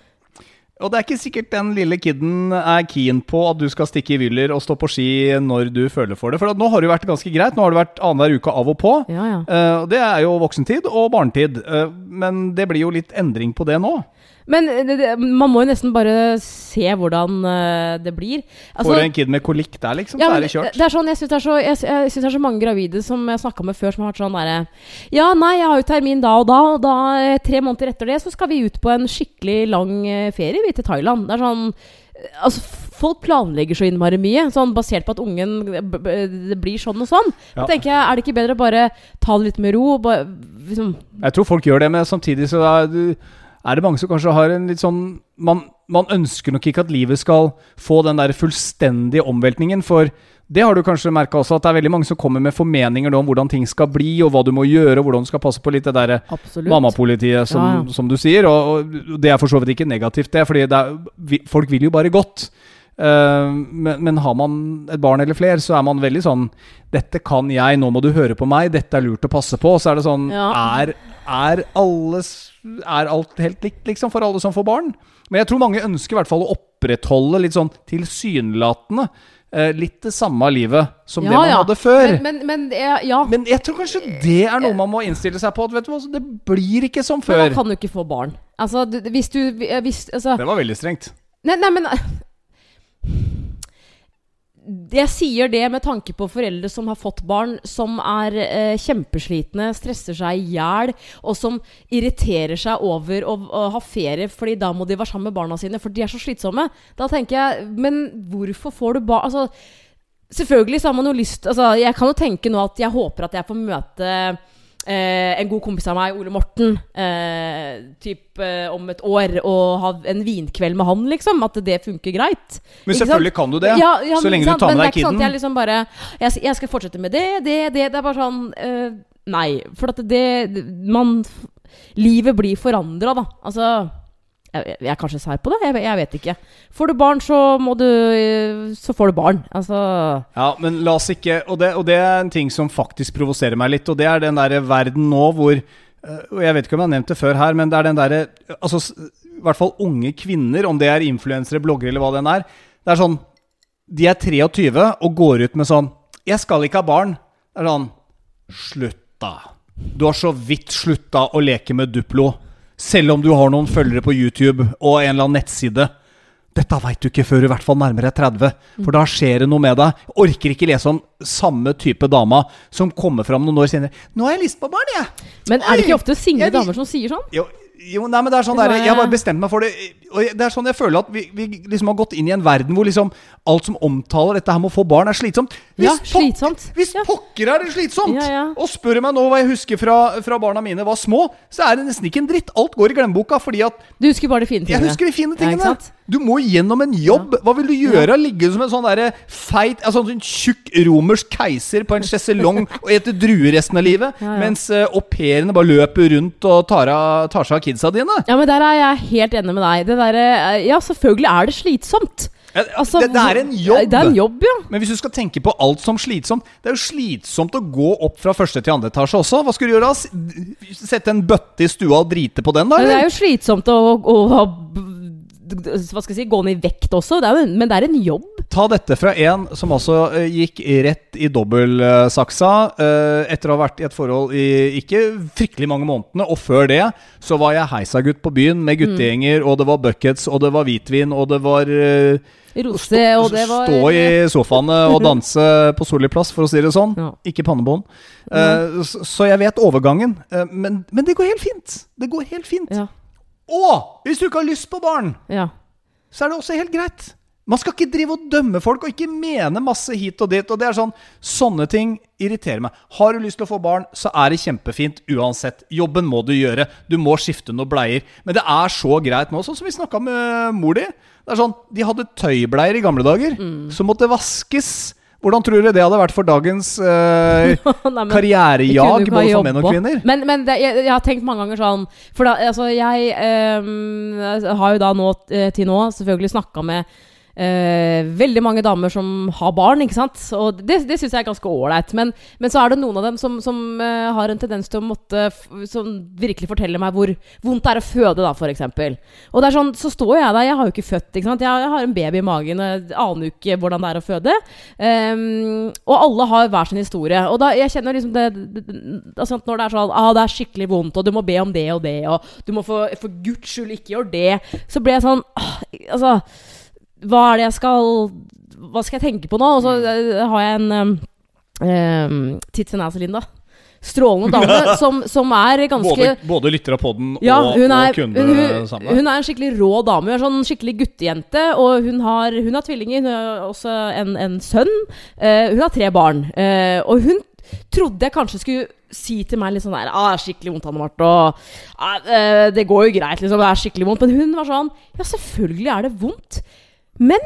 Og det er ikke sikkert den lille kiden er keen på at du skal stikke i Wyller og stå på ski når du føler for det. For nå har det jo vært ganske greit. Nå har det vært annenhver uke av og på. Ja, ja. Eh, det er jo voksentid og barnetid. Eh, men det blir jo litt endring på det nå. Men det, det, man må jo nesten bare se hvordan uh, det blir. Altså, Får du en kid med kolikk der, liksom, Ja, så er det kjørt. det er sånn, jeg syns det, så- det er så mange gravide som jeg snakka med før, som har vært sånn derre Ja, nei, jeg har jo termin da og da, og da, eh, tre måneder etter det, så skal vi ut på en skikkelig lang eh, ferie, vi, til Thailand. Det er sånn Altså, folk planlegger så innmari mye, sånn basert på at ungen Det blir sånn og sånn. Ja. Da tenker jeg, er det ikke bedre å bare ta det litt med ro? Bare, liksom, Jeg tror folk gjør det, men samtidig så da, det, er det mange som kanskje har en litt sånn man, man ønsker nok ikke at livet skal få den der fullstendige omveltningen, for det har du kanskje merka også, at det er veldig mange som kommer med formeninger om hvordan ting skal bli, og hva du må gjøre, og hvordan du skal passe på litt det derre absolutt. mammapolitiet, som, Ja, ja. som du sier. Og, og det er for så vidt ikke negativt, det, fordi det er, vi, folk vil jo bare godt. Uh, men, men har man et barn eller flere, så er man veldig sånn 'Dette kan jeg, nå må du høre på meg, dette er lurt å passe på.' Og så er det sånn Ja. er, er, alles, er alt helt likt, liksom, for alle som får barn? Men jeg tror mange ønsker i hvert fall å opprettholde litt sånn tilsynelatende eh, litt det samme livet som det man ja. hadde før. Men, men, men ja. Men jeg tror kanskje det er noe man må innstille seg på. At vet du det blir ikke som før. Men da kan du ikke få barn. Altså, hvis du hvis, altså, Det var veldig strengt. Nei, nei, men Jeg sier det med tanke på foreldre som har fått barn, som er eh, kjempeslitne, stresser seg i hjel, og som irriterer seg over å, å ha ferie fordi da må de være sammen med barna sine, for de er så slitsomme. Da tenker jeg Men hvorfor får du barn Altså, selvfølgelig så har man jo lyst Altså, jeg kan jo tenke nå at jeg håper at jeg får møte Eh, en god kompis av meg, Ole Morten, eh, typ eh, om et år, og ha en vinkveld med han, liksom. At det funker greit. Men selvfølgelig kan du det. Ja, ja, så lenge sant, du tar med det deg sånn kiden. jeg liksom bare jeg, jeg skal fortsette med det, det, det. Det er bare sånn eh, Nei. For at det Man Livet blir forandra, da. Altså jeg, er kanskje sær på det. Jeg, jeg vet ikke. Får du barn, så må du eh, Så får du barn. Altså Ja, men la oss ikke og det, og det er en ting som faktisk provoserer meg litt, og det er den derre verden nå hvor eh, Og jeg vet ikke om jeg har nevnt det før her, men det er den derre Altså, i hvert fall unge kvinner, om det er influensere, bloggere eller hva det er. Det er sånn De er 23 og går ut med sånn 'Jeg skal ikke ha barn'. Det er sånn Slutt, da. Du har så vidt slutta å leke med Duplo. Selv om du har noen følgere på YouTube og en eller annen nettside. Dette veit du ikke før du i hvert fall nærmer deg 30, for da skjer det noe med deg. Orker ikke lese om samme type dama som kommer fram noen år senere. 'Nå har jeg lyst på barn, jeg'. Men er det ikke ofte single damer som sier sånn? Jo, jo, nei, men det er sånn er der, Jeg bare bestemt meg for det. Og det er sånn jeg føler at vi, vi liksom har gått inn i en verden hvor liksom alt som omtaler dette her med å få barn, er slitsomt. Ja, pok- Hvis Ja. pokker er det slitsomt! Ja, ja. Og spør meg nå hva jeg husker fra, fra barna mine var små, så er det nesten ikke en dritt. Alt går i glemmeboka fordi at Du husker bare de fine jeg tingene. husker de fine tingene. Du må gjennom en jobb! Hva vil du gjøre? Ligge som en sånn derre feit altså en sånn tjukk romersk keiser på en sjeselong og ete druer resten av livet, mens uh, au pairene bare løper rundt og tar, av, tar seg av kidsa dine? Ja, men der er jeg helt enig med deg. Det derre eh, Ja, selvfølgelig er det slitsomt. Altså, det, det er en jobb! Det er en jobb, ja. Men hvis du skal tenke på alt som slitsomt Det er jo slitsomt å gå opp fra første til andre etasje også. Hva skulle du gjøre da? Sette en bøtte i stua og drite på den, da? Eller? det er jo slitsomt å, å, ha hva skal jeg si, gå ned i vekt også, det en- men det er en jobb. Ta dette fra en som altså eh, gikk rett i dobbeltsaksa eh, etter å ha vært i et forhold i ikke fryktelig mange månedene. Og før det så var jeg heisagutt på byen med guttegjenger, og det var buckets, og det var hvitvin, og det var eh, Rose, og det var Stå i sofaene og danse på Solli plass, for å si det sånn. Ja. Ikke pannebånd. Eh, så, jeg vet overgangen. Eh, men, men det går helt fint. Det går helt fint. Ja. Og hvis du ikke har lyst på barn, ja. så er det også helt greit. Man skal ikke drive og dømme folk og ikke mene masse hit og dit. og det er sånn, Sånne ting irriterer meg. Har du lyst til å få barn, så er det kjempefint uansett. Jobben må du gjøre. Du må skifte noen bleier. Men det er så greit nå, sånn som vi snakka med mor di. Det er sånn, De hadde tøybleier i gamle dager som måtte vaskes. Hvordan tror dere det hadde vært for dagens eh, Nei, men- karrierejag, både for menn og kvinner? Men, men det, jeg, jeg har tenkt mange ganger sånn For da, altså, jeg eh, har jo da nå eh, til nå selvfølgelig snakka med eh, veldig mange damer som har barn, ikke sant? Og det, det syns jeg er ganske ålreit. Men, men så er det noen av dem som, som eh, har en tendens til å måtte Som virkelig forteller meg hvor vondt det er å føde, da, f.eks. Og det er sånn, så står jeg der, jeg har jo ikke født, ikke sant. Jeg, jeg har en baby i magen, jeg aner jo ikke hvordan det er å føde. Um, og alle har hver sin historie. Og da, jeg kjenner liksom det, det, det altså Når det er sånn ah, det er skikkelig vondt, og du må be om det og det, og du må for, for guds skyld ikke gjøre det, så blir jeg sånn ah, Altså Hva er det jeg skal Hva skal jeg tenke på nå? Og så eh, har jeg en um, um, Titsen Linda. Strålende dame som, som er ganske Både, både lytter av podden ja, og, er, og kunde hun, hun, sammen. hun er en skikkelig rå dame. Hun er sånn skikkelig guttejente. Og hun har, hun har tvillinger. Hun har også en, en sønn. Uh, hun har tre barn. Uh, og hun trodde jeg kanskje skulle si til meg litt sånn der ah, 'Skikkelig vondt, Anne Marte.' Og ah, eh, 'Det går jo greit, liksom. Det er skikkelig vondt.' Men hun var sånn 'Ja, selvfølgelig er det vondt.' Men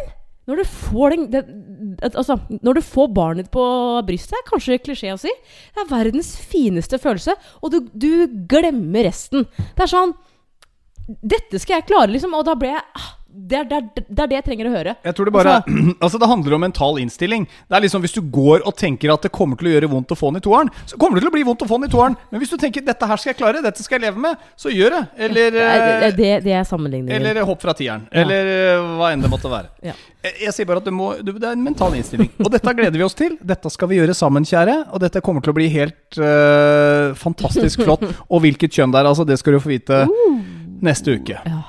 når du får den at- Altså, når du får barnet på brystet, er kanskje klisjé å si, det er verdens fineste følelse, og du, du glemmer resten. Det er sånn Dette skal jeg klare, liksom. Og da ble jeg ah, det, er, det, er, det er det jeg trenger å høre. Jeg tror det bare Altså det handler om mental innstilling. Det er liksom Hvis du går og tenker at det kommer til å gjøre vondt å få den i toeren, så kommer det til å bli vondt å få den i toeren. Men hvis du tenker 'dette her skal jeg klare, dette skal jeg leve med', så gjør det. Eller Det, det, det er sammenligningen. Eller hopp fra tieren. Ja. Eller eh, hva enn det måtte være. Ja. Jeg, jeg sier bare at du må, du, det er en mental innstilling. Og dette gleder vi oss til. Dette skal vi gjøre sammen, kjære. Og dette kommer til å bli helt eh, fantastisk flott. Og hvilket kjønn det er, altså, det skal du få vite neste uke. Ja.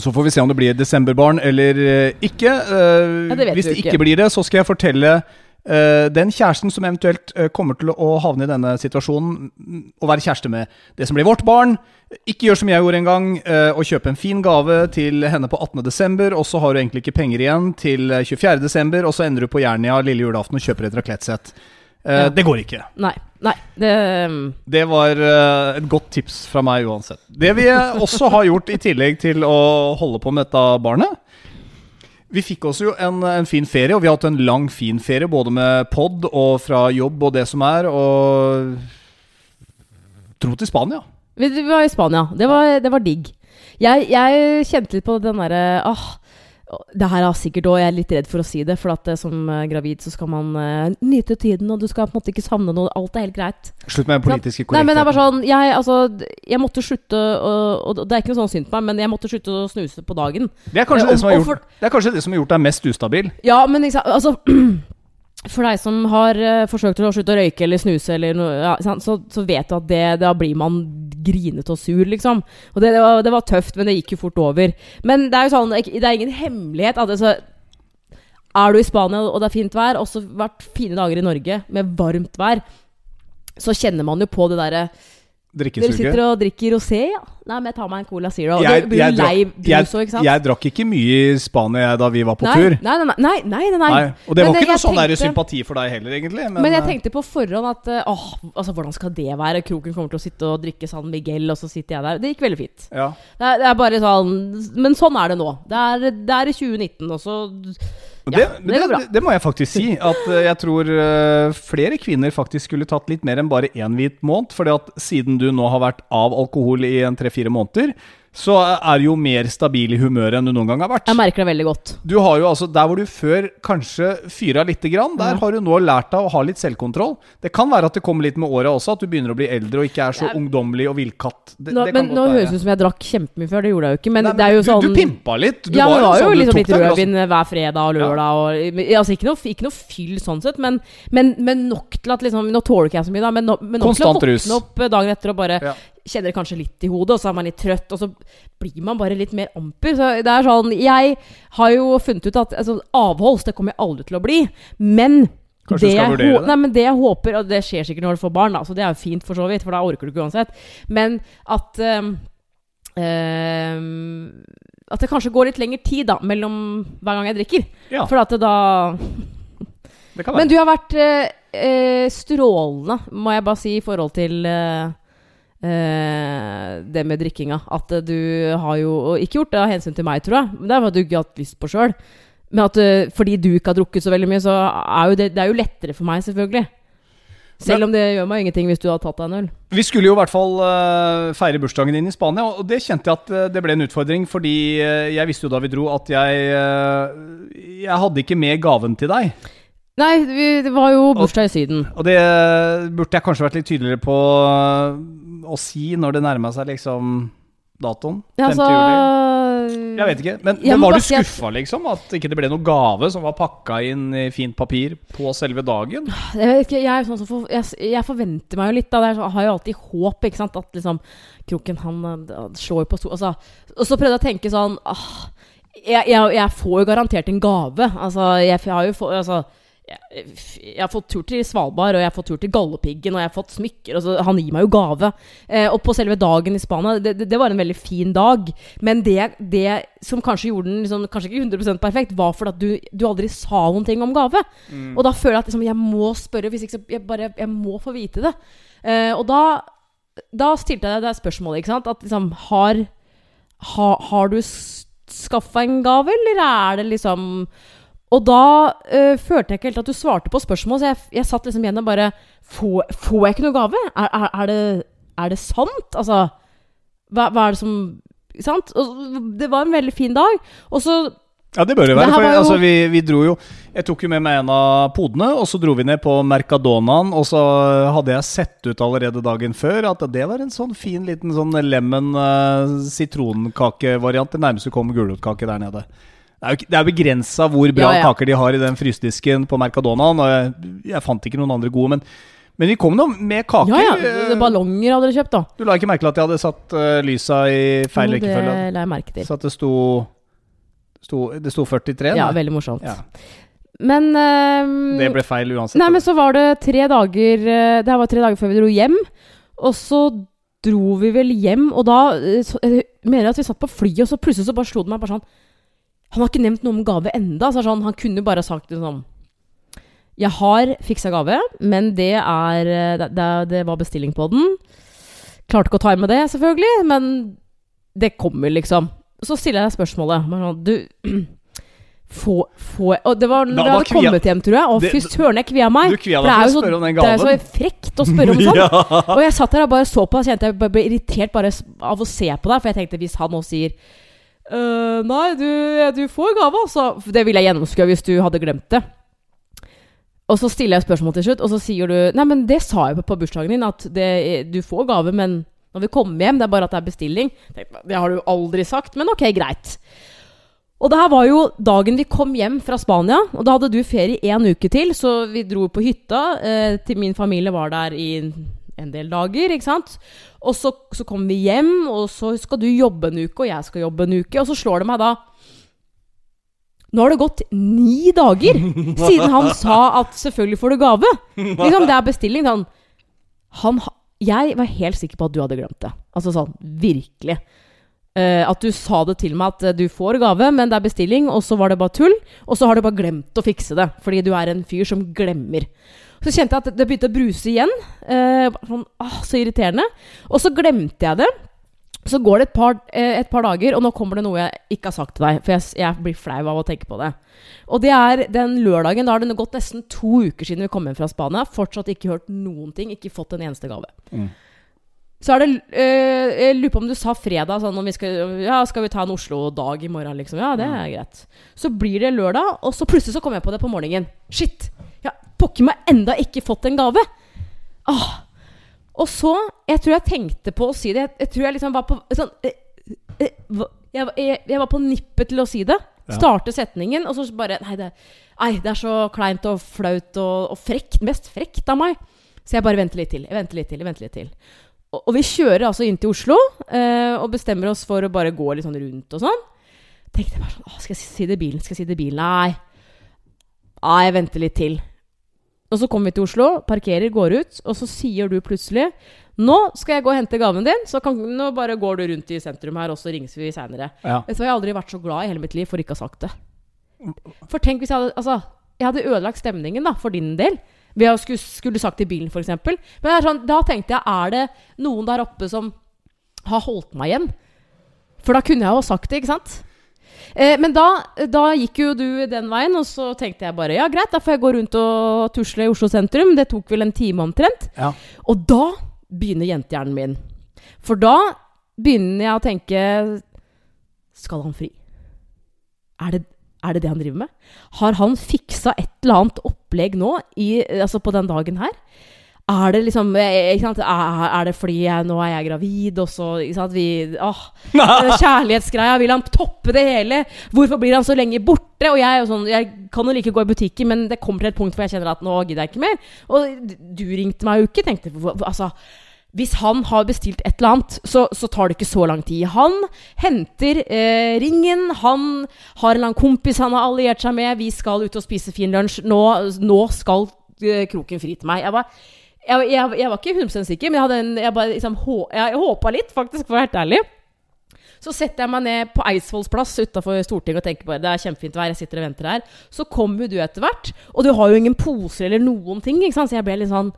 Så får vi se om det blir et desemberbarn eller eh, ikke. Eh, Ja, det hvis det ikke. ikke blir det, så skal jeg fortelle eh, den kjæresten som eventuelt kommer til å havne i denne situasjonen, mm, å være kjæreste med det som blir vårt barn. Ikke gjør som jeg gjorde en gang, og kjøpe en fin gave til henne på 18.12., og så har du egentlig ikke penger igjen til eh, 24.12., og så ender du på Jernia lille julaften og kjøper et raklettsett. Eh, Ja. Det går ikke. Nei. Nei. Det um, Det var uh, et godt tips fra meg uansett. Det vi også har gjort i tillegg til å holde på med dette barnet Vi fikk oss jo en, en fin ferie, og vi har hatt en lang, fin ferie både med pod og fra jobb og det som er, og dro til Spania. Vi, var i Spania. Det var, det var digg. Jeg, jeg kjente litt på den derre ah, Det her er sikkert òg Jeg er litt redd for å si det, for at eh, som eh, gravid så skal man uh, nyte tiden, og du skal på en måte ikke savne noe. Alt er helt greit. Slutt med den politiske Nei, men det er bare sånn Jeg, altså, jeg måtte slutte å Og det er ikke noe sånn synd på meg, men jeg måtte slutte å snuse på dagen. Det er kanskje det som har og- og gjort, det er kanskje det som har gjort deg mest ustabil. Ja, men ikke sant, altså For deg som har uh, forsøkt å slutte å røyke eller snuse, eller noe, ja, så, så vet du at det, da blir man grinete og sur, liksom. Og det, det, var, det var tøft, men det gikk jo fort over. Men det er jo sånn, det er ingen hemmelighet at altså, er du i Spania og det er fint vær, også vært fine dager i Norge med varmt vær, så kjenner man jo på det derre Dere sitter og drikker rosé, ja? Nei, men jeg tar meg en Cola Zero. Jeg- blir jeg lei brus òg, ikke sant? jeg drakk ikke mye i Spania da vi var på nei, tur. Nei, nei, nei. nei, nei, og det Men var ikke jeg noe sånn tenkte- sympati for deg heller, egentlig. Men, Men jeg eh, tenkte på forhånd at eh, åh, altså hvordan skal det være? Kroken kommer til å sitte og drikke San Miguel, og så sitter jeg der. Det gikk veldig fint. ja. Det er, det er bare sånn Men sånn er det nå. Det er, det er i 2019, og så Men Ja, det, det det, det, må jeg faktisk si. At eh, jeg tror eh, flere kvinner faktisk skulle tatt litt mer enn bare én hvit måned. fordi at siden du nå har vært av alkohol i en tre-fire måneder, så er du jo mer stabil i humøret enn du noen gang har vært. Jeg merker det veldig godt. Du har jo altså, Der hvor du før kanskje fyra lite grann, der har du nå lært deg å ha litt selvkontroll. Det kan være at det kommer litt med åra også, at du begynner å bli eldre og ikke er så Jeg- ungdommelig og villkatt. Det, Nå, det men nå høres det ut som jeg drakk kjempemye før. Det gjorde jeg jo ikke. Men, Nei, det er jo sånn du pimpa litt. Du ja, var var jo sånn, liksom litt rødvin hver fredag og lørdag. Og, altså ikke noe, ikke noe fyll sånn sett, men, men, men nok til at liksom Nå tåler ikke jeg så mye, da, men, no, men nok til å våkne opp dagen etter og bare Ja. Kjenner kanskje litt i hodet, og så er man litt trøtt, og så blir man bare litt mer amper. Så det er sånn Jeg har jo funnet ut at altså, avholds, det kommer jeg aldri til å bli, men Kanskje du det skal jeg vurdere det? Nei, men det jeg håper, og det skjer sikkert når du får barn, da, så det er jo fint for så vidt, for da orker du ikke uansett, men at um, um, At det kanskje går litt lengre tid da mellom hver gang jeg drikker. Ja, For at det da det Men du har vært uh, strålende, må jeg bare si, i forhold til eh, det med drikkinga. At eh, du har jo ikke gjort det av hensyn til meg, tror jeg. Men det er fordi du ikke har hatt lyst på sjøl. Men at eh, fordi du ikke har drukket så veldig mye, så er jo det, det er jo lettere for meg, selvfølgelig. Selv om det gjør meg ingenting hvis du har tatt deg en øl. Vi skulle jo i hvert fall eh, feire bursdagen din i Spania, og det kjente jeg at eh, det ble en utfordring. Fordi eh, jeg visste jo da vi dro at jeg eh, Jeg hadde ikke med gaven til deg. Nei, det var jo bursdag i Syden. Og det burde jeg kanskje vært litt tydeligere på eh, å si når det nærma seg liksom datoen. 5. Ja, altså juli. Jeg vet ikke. Men, men var du skuffa, liksom? At ikke det ble noen gave som var pakka inn i fint papir på selve dagen? Jeg, vet ikke, jeg, er sånn som for, jeg, jeg forventer meg jo litt. Da. Jeg har jo alltid håp. Ikke sant? At liksom Kroken han han slår på sto... Altså, og så prøvde jeg å tenke sånn ah, jeg, jeg, får jo garantert en gave. Altså, jeg har jo fått altså, jeg, har fått tur til Svalbard, og jeg har fått tur til Galdhøpiggen, og jeg har fått smykker. Altså, han gir meg jo gave. Eh, og på selve dagen i Spania, det, det, det var en veldig fin dag. Men det, det som kanskje gjorde den liksom, kanskje ikke 100% perfekt, var fordi at du, du aldri sa noen ting om gave. Mm. Og da føler jeg at liksom, jeg må spørre, hvis ikke så jeg bare jeg må få vite det. Eh, og da, da stilte jeg deg spørsmålet, ikke sant? At liksom Har, ha, har du skaffa en gave, eller er det liksom Og da eh, følte jeg ikke helt at du svarte på spørsmål, så jeg, jeg satt liksom igjen og bare Får, får jeg ikke noe gave? Er, er, er, det, er det sant? Altså hva, hva er det som Sant? Og det var en veldig fin dag. Og så Ja, det bør det være. For jo- altså, vi, vi dro jo Jeg tok jo med meg en av podene, og så dro vi ned på Mercadonaen. Og så hadde jeg sett ut allerede dagen før at det var en sånn fin liten sånn lemon uh, sitronkakevariant. Det nærmeste kom gulrotkake der nede. Det er jo det er begrensa hvor bra Ja, ja. kaker de har i den frysedisken på Mercadonaen. Og jeg, jeg fant ikke noen andre gode, men, men vi kom nå med kaker. Ja, ja. Eh, Ballonger hadde dere kjøpt, da. Du la ikke merke til at jeg hadde satt uh, lysa i feil rekkefølge? Det la jeg merke til. Så at det sto, sto Det sto 43? Ja, nei? veldig morsomt. Ja, Men uh, det ble feil uansett. Nei, men så var det tre dager eh, Det her var tre dager før vi dro hjem. Og så dro vi vel hjem, og da eh, så, jeg mener jeg at vi satt på flyet, og så plutselig så bare slo det meg bare sånn Han har ikke nevnt noe om gave enda. Så sånn, han kunne bare sagt det sånn Jeg har fiksa gave, men det er eh, det, det, var bestilling på den. Klarte ikke å ta med det, selvfølgelig, men det kommer, liksom. Så stiller jeg spørsmålet. Sånn, du få, få, Og det var når jeg hadde kommet hjem, tror jeg. Og fy søren, jeg kvia meg. Det er jo så- Det er så frekt å spørre om sånn. ja. Og jeg satt der og bare så på og kjente jeg bare ble irritert bare av å se på deg. For jeg tenkte hvis han nå sier «Øh, Nei, du, du får gave, altså. Det ville jeg gjennomskue hvis du hadde glemt det. Og så stiller jeg spørsmål til slutt, og så sier du Nei, men det sa jeg på, på bursdagen din, at det, du får gave, men når vi kommer hjem, det er bare at det er bestilling. Det har du aldri sagt, men ok, greit. Og det her var jo dagen vi kom hjem fra Spania, og da hadde du ferie én uke til, så vi dro på hytta. Eh, til min familie var der i en del dager, ikke sant. Og så, så kommer vi hjem, og så skal du jobbe en uke, og jeg skal jobbe en uke. Og så slår det meg da Nå har det gått ni dager siden han sa at selvfølgelig får du gave. Liksom, det er bestilling. Han, han, jeg var helt sikker på at du hadde glemt det. Altså sånn, virkelig. Uh, at du sa det til meg at eh, du får gave, men det er bestilling, og så var det bare tull. Og så har du bare glemt å fikse det, fordi du er en fyr som glemmer. Så kjente jeg at det begynte å bruse igjen. Eh, sånn, ah, så irriterende. Og så glemte jeg det. Så går det et par, eh, et par dager, og nå kommer det noe jeg ikke har sagt til deg. For jeg, jeg blir flau av å tenke på det. Og det er den lørdagen. Da har det gått nesten to uker siden vi kom hjem fra Spania. Fortsatt ikke hørt noen ting. Ikke fått en eneste gave. Mm. Så er det øh, Jeg lurer på om du sa fredag, sånn om vi skal Ja, skal vi ta en Oslo-dag i morgen, liksom? Ja, det er greit. Så blir det lørdag, og så plutselig så kommer jeg på det på morgenen. Shit! Pokker meg enda ikke fått en gave! Åh. Og så Jeg tror jeg tenkte på å si det. Jeg, jeg tror jeg liksom var på sånn eh, eh, jeg, jeg, jeg var på nippet til å si det. Ja. Starte setningen, og så bare Nei, det, nei, det er så kleint og flaut og, og frekt. Mest frekt av meg. Så jeg bare venter litt til. Jeg venter litt til. Jeg venter litt til. Og, og vi kjører altså inn til Oslo eh, og bestemmer oss for å bare gå litt sånn rundt og sånn. Tenkte bare sånn skal jeg si det i bilen? Skal jeg si det i bilen? Nei. Nei, jeg venter litt til. Og så kommer vi til Oslo, parkerer, går ut, og så sier du plutselig Nå skal jeg gå og hente gaven din, så kan, nå bare går du rundt i sentrum her, og så ringes vi seinere. Ja. Vet du hva, Jeg har aldri vært så glad i hele mitt liv for ikke å ha sagt det. For tenk hvis jeg hadde Altså, jeg hadde ødelagt stemningen da, for din del. Ved å skulle, skulle sagt det i bilen, f.eks. Men sånn, da tenkte jeg Er det noen der oppe som har holdt meg igjen? For da kunne jeg jo sagt det, ikke sant? Eh, men da, da gikk jo du den veien, og så tenkte jeg bare ja, greit, da får jeg gå rundt og tusle i Oslo sentrum. Det tok vel en time omtrent. Ja. Og da begynner jentehjernen min. For da begynner jeg å tenke Skal han fri? Er det, er det det han driver med? Har han fiksa et eller annet opplegg nå i, altså på den dagen her? Er det liksom eh, ikke sant? Er, det fordi jeg, nå er jeg gravid, og så ikke sant? Vi, åh, Kjærlighetsgreia, vil han toppe det hele? Hvorfor blir han så lenge borte? Og jeg, og sånn, jeg kan jo like gå i butikken, men det kommer til et punkt hvor jeg kjenner at nå gidder jeg ikke mer. Og du ringte meg jo ikke. tenkte altså, Hvis han har bestilt et eller annet, så, så tar det ikke så lang tid. Han henter eh, ringen. Han har en eller annen kompis han har alliert seg med. Vi skal ut og spise fin lunsj. Nå, nå skal eh, kroken fri til meg. Jeg var, jeg, jeg, jeg var ikke 100 sikker, men jeg, hadde en, jeg, bare, liksom, hå, jeg, håpa litt, faktisk, for å være helt ærlig. Så setter jeg meg ned på Eidsvolls plass utafor Stortinget og tenker bare det er kjempefint vær, jeg sitter og venter her. Så kommer jo du etter hvert, og du har jo ingen poser eller noen ting. Ikke sant? Så jeg ble litt sånn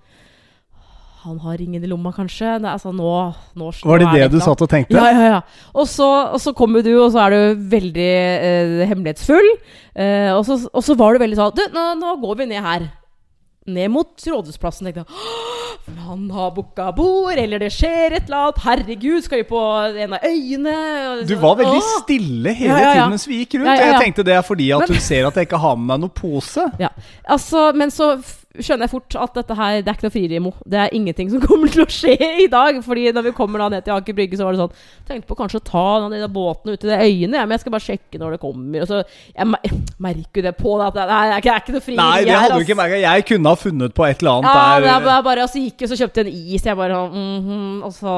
Han har ringen i lomma, kanskje? Det, er sånn, nå, nå, Var det det du satt og tenkte? Ja, ja, ja. Og så, og så kommer du, og så er du veldig eh, hemmelighetsfull. Eh, og, så, og så var du veldig sånn Du, nå, nå går vi ned her. Ned mot Rådhusplassen. Tenkte jeg «Åh, Han har booka bord, eller det skjer et eller annet. Herregud, skal vi på en av øyene? Du var veldig Åh! stille hele Ja, ja, tiden mens vi gikk rundt. Jeg tenkte det er fordi at Men- hun ser at jeg ikke har med meg noen pose. Ja, altså, Men så skjønner jeg fort at dette her Det er ikke noe frierimo. Det er ingenting som kommer til å skje i dag. Fordi når vi kommer da ned til Aker Brygge, så var det sånn Tenkte på kanskje å ta den der båten ut i de øyene, men jeg skal bare sjekke når det kommer. Og så Jeg merker jo det på deg at det er, det er ikke noe frieri Nei, det hadde du ikke merket. Jeg kunne ha funnet på et eller annet Ja, det Ja, men bare, bare Og så gikk jeg og så kjøpte en is. Jeg bare sånn mhm, Og så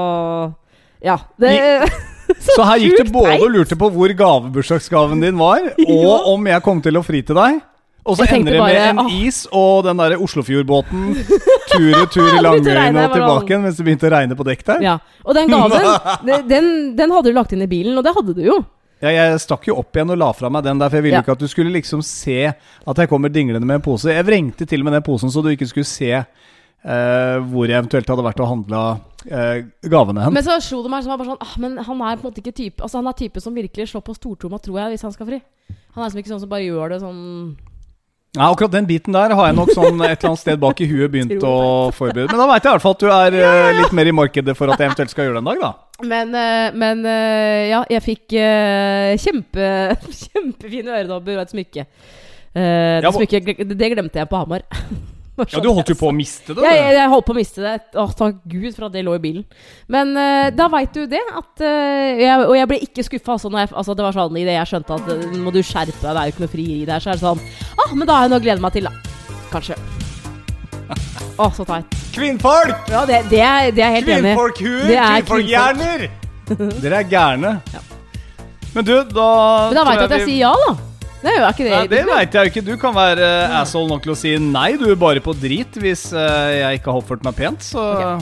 Ja. Det Så her gikk du både og lurte på hvor gavebursdagsgaven din var, og om jeg kom til å fri til deg. Og så ender det med en is og den der Oslofjordbåten tur-retur i Begynte Langøyene og tilbake igjen mens det begynte å regne på dekk der. Ja. Og den gaven, den- den, hadde du lagt inn i bilen, og det hadde du jo. Ja, jeg stakk jo opp igjen og la fra meg den der, for jeg ville Ja. ikke at du skulle liksom se at jeg kommer dinglende med en pose. Jeg vrengte til og med den posen så du ikke skulle se eh, hvor jeg eventuelt hadde vært og handla eh, gavene hen. Men så slo det meg som var bare sånn ah, Men han er på en måte ikke type Altså han er type som virkelig slår på stortromma, tror jeg, hvis han skal fri. Han er liksom ikke sånn som bare gjør det sånn Ja, akkurat den biten der har jeg nok sånn et eller annet sted bak i huet begynt å forberede. Men da veit jeg i hvert fall at du er eh, litt mer i markedet for at jeg eventuelt skal gjøre det en dag, da. Men, eh, men eh, ja, jeg fikk kjempe, kjempefine øredobber og et smykke. Det Ja, smykket det glemte jeg på Hamar. Bare Ja, sånn du holdt jo på å miste det. Ja, jeg, jeg holdt på å miste det. Å, takk Gud for at det lå i bilen. Men uh, da veit du det. At, uh, jeg, og jeg ble ikke skuffa. Altså, altså, det var sånn i det jeg skjønte at eh, må du skjerpe deg, det er jo ikke noe frieri der. Så er det sånn ah, Men da har jeg noe å glede meg til, da. Kanskje. Å, så teit. Kvinnfolk! Ja, det, det, er, det er helt enig! Er Kvinnfolkhjerner! Dere er gærne. Ja. Men du, da Men da veit du at jeg vi- sier ja, da. Det er ikke det. Nei, det veit jeg jo ikke. Du kan være uh, asshole nok til å si nei, du er bare på drit hvis uh, jeg ikke har oppført meg pent, så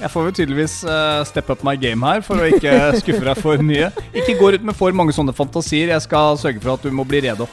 Jeg får jo tydeligvis uh, steppe up my game her for å ikke skuffe deg for mye. Ikke gå ut med for mange sånne fantasier. Jeg skal sørge for at du må bli rede.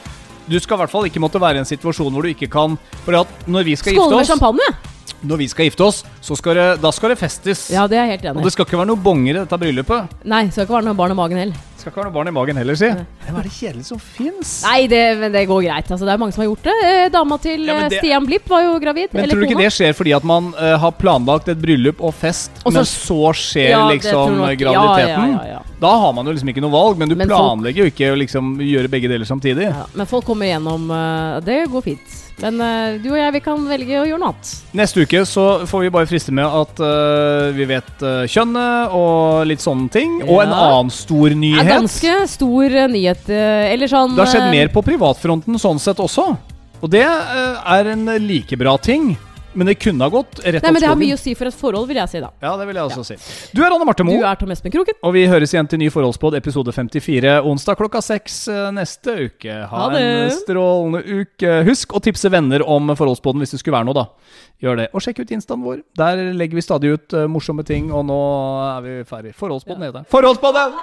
Du skal i hvert fall ikke måtte være i en situasjon hvor du ikke kan For at når vi skal Skåle gifte med oss champagne! Når vi skal gifte oss, så skal det, da skal det festes. Ja, det er jeg helt enig Og det skal ikke være noe bonger i dette bryllupet. Nei, det skal ikke være noe barn i magen heller. Skal ikke være noe barn i magen heller, si. Hva er det kjedelige som fins? Nei, det, men det går greit. Altså, det er mange som har gjort det. Eh, Dama til Ja, eh, det- Stian Blipp var jo gravid. Men tror du ikke kona. det skjer fordi at man uh, har planlagt et bryllup og fest, Også, men så skjer Ja, liksom graviditeten? Ja, ja, ja, ja. Da har man jo liksom ikke noe valg, men du Men folk- planlegger jo ikke å liksom gjøre begge deler samtidig. Ja, men folk kommer igjennom. uh, det går fint. Men eh, du og jeg, vi kan velge å gjøre noe annet. Neste uke så får vi bare friste med at uh, vi vet uh, kjønnet og litt sånne ting. Og en annen stor nyhet. Ja, ganske stor nyhet. eller sånn Det har skjedd mer på privatfronten sånn sett også. Og det er en like bra ting. Men det kunne ha gått rett Nei, men Det har mye å si for et forhold, vil jeg si da. Ja, det vil jeg også si. Du er Anne Marte Du er Tom Espen Kroken. Og vi høres igjen til ny Forholdspod episode 54 onsdag klokka seks eh, neste uke. Ha, Ha en strålende uke. Husk å tipse venner om Forholdspodden hvis det skulle være noe, da. Gjør det. Og sjekk ut instaen vår. Der legger vi stadig ut eh, morsomme ting, og nå er vi ferdig. Forholdspodden heter den. Forholdspodden!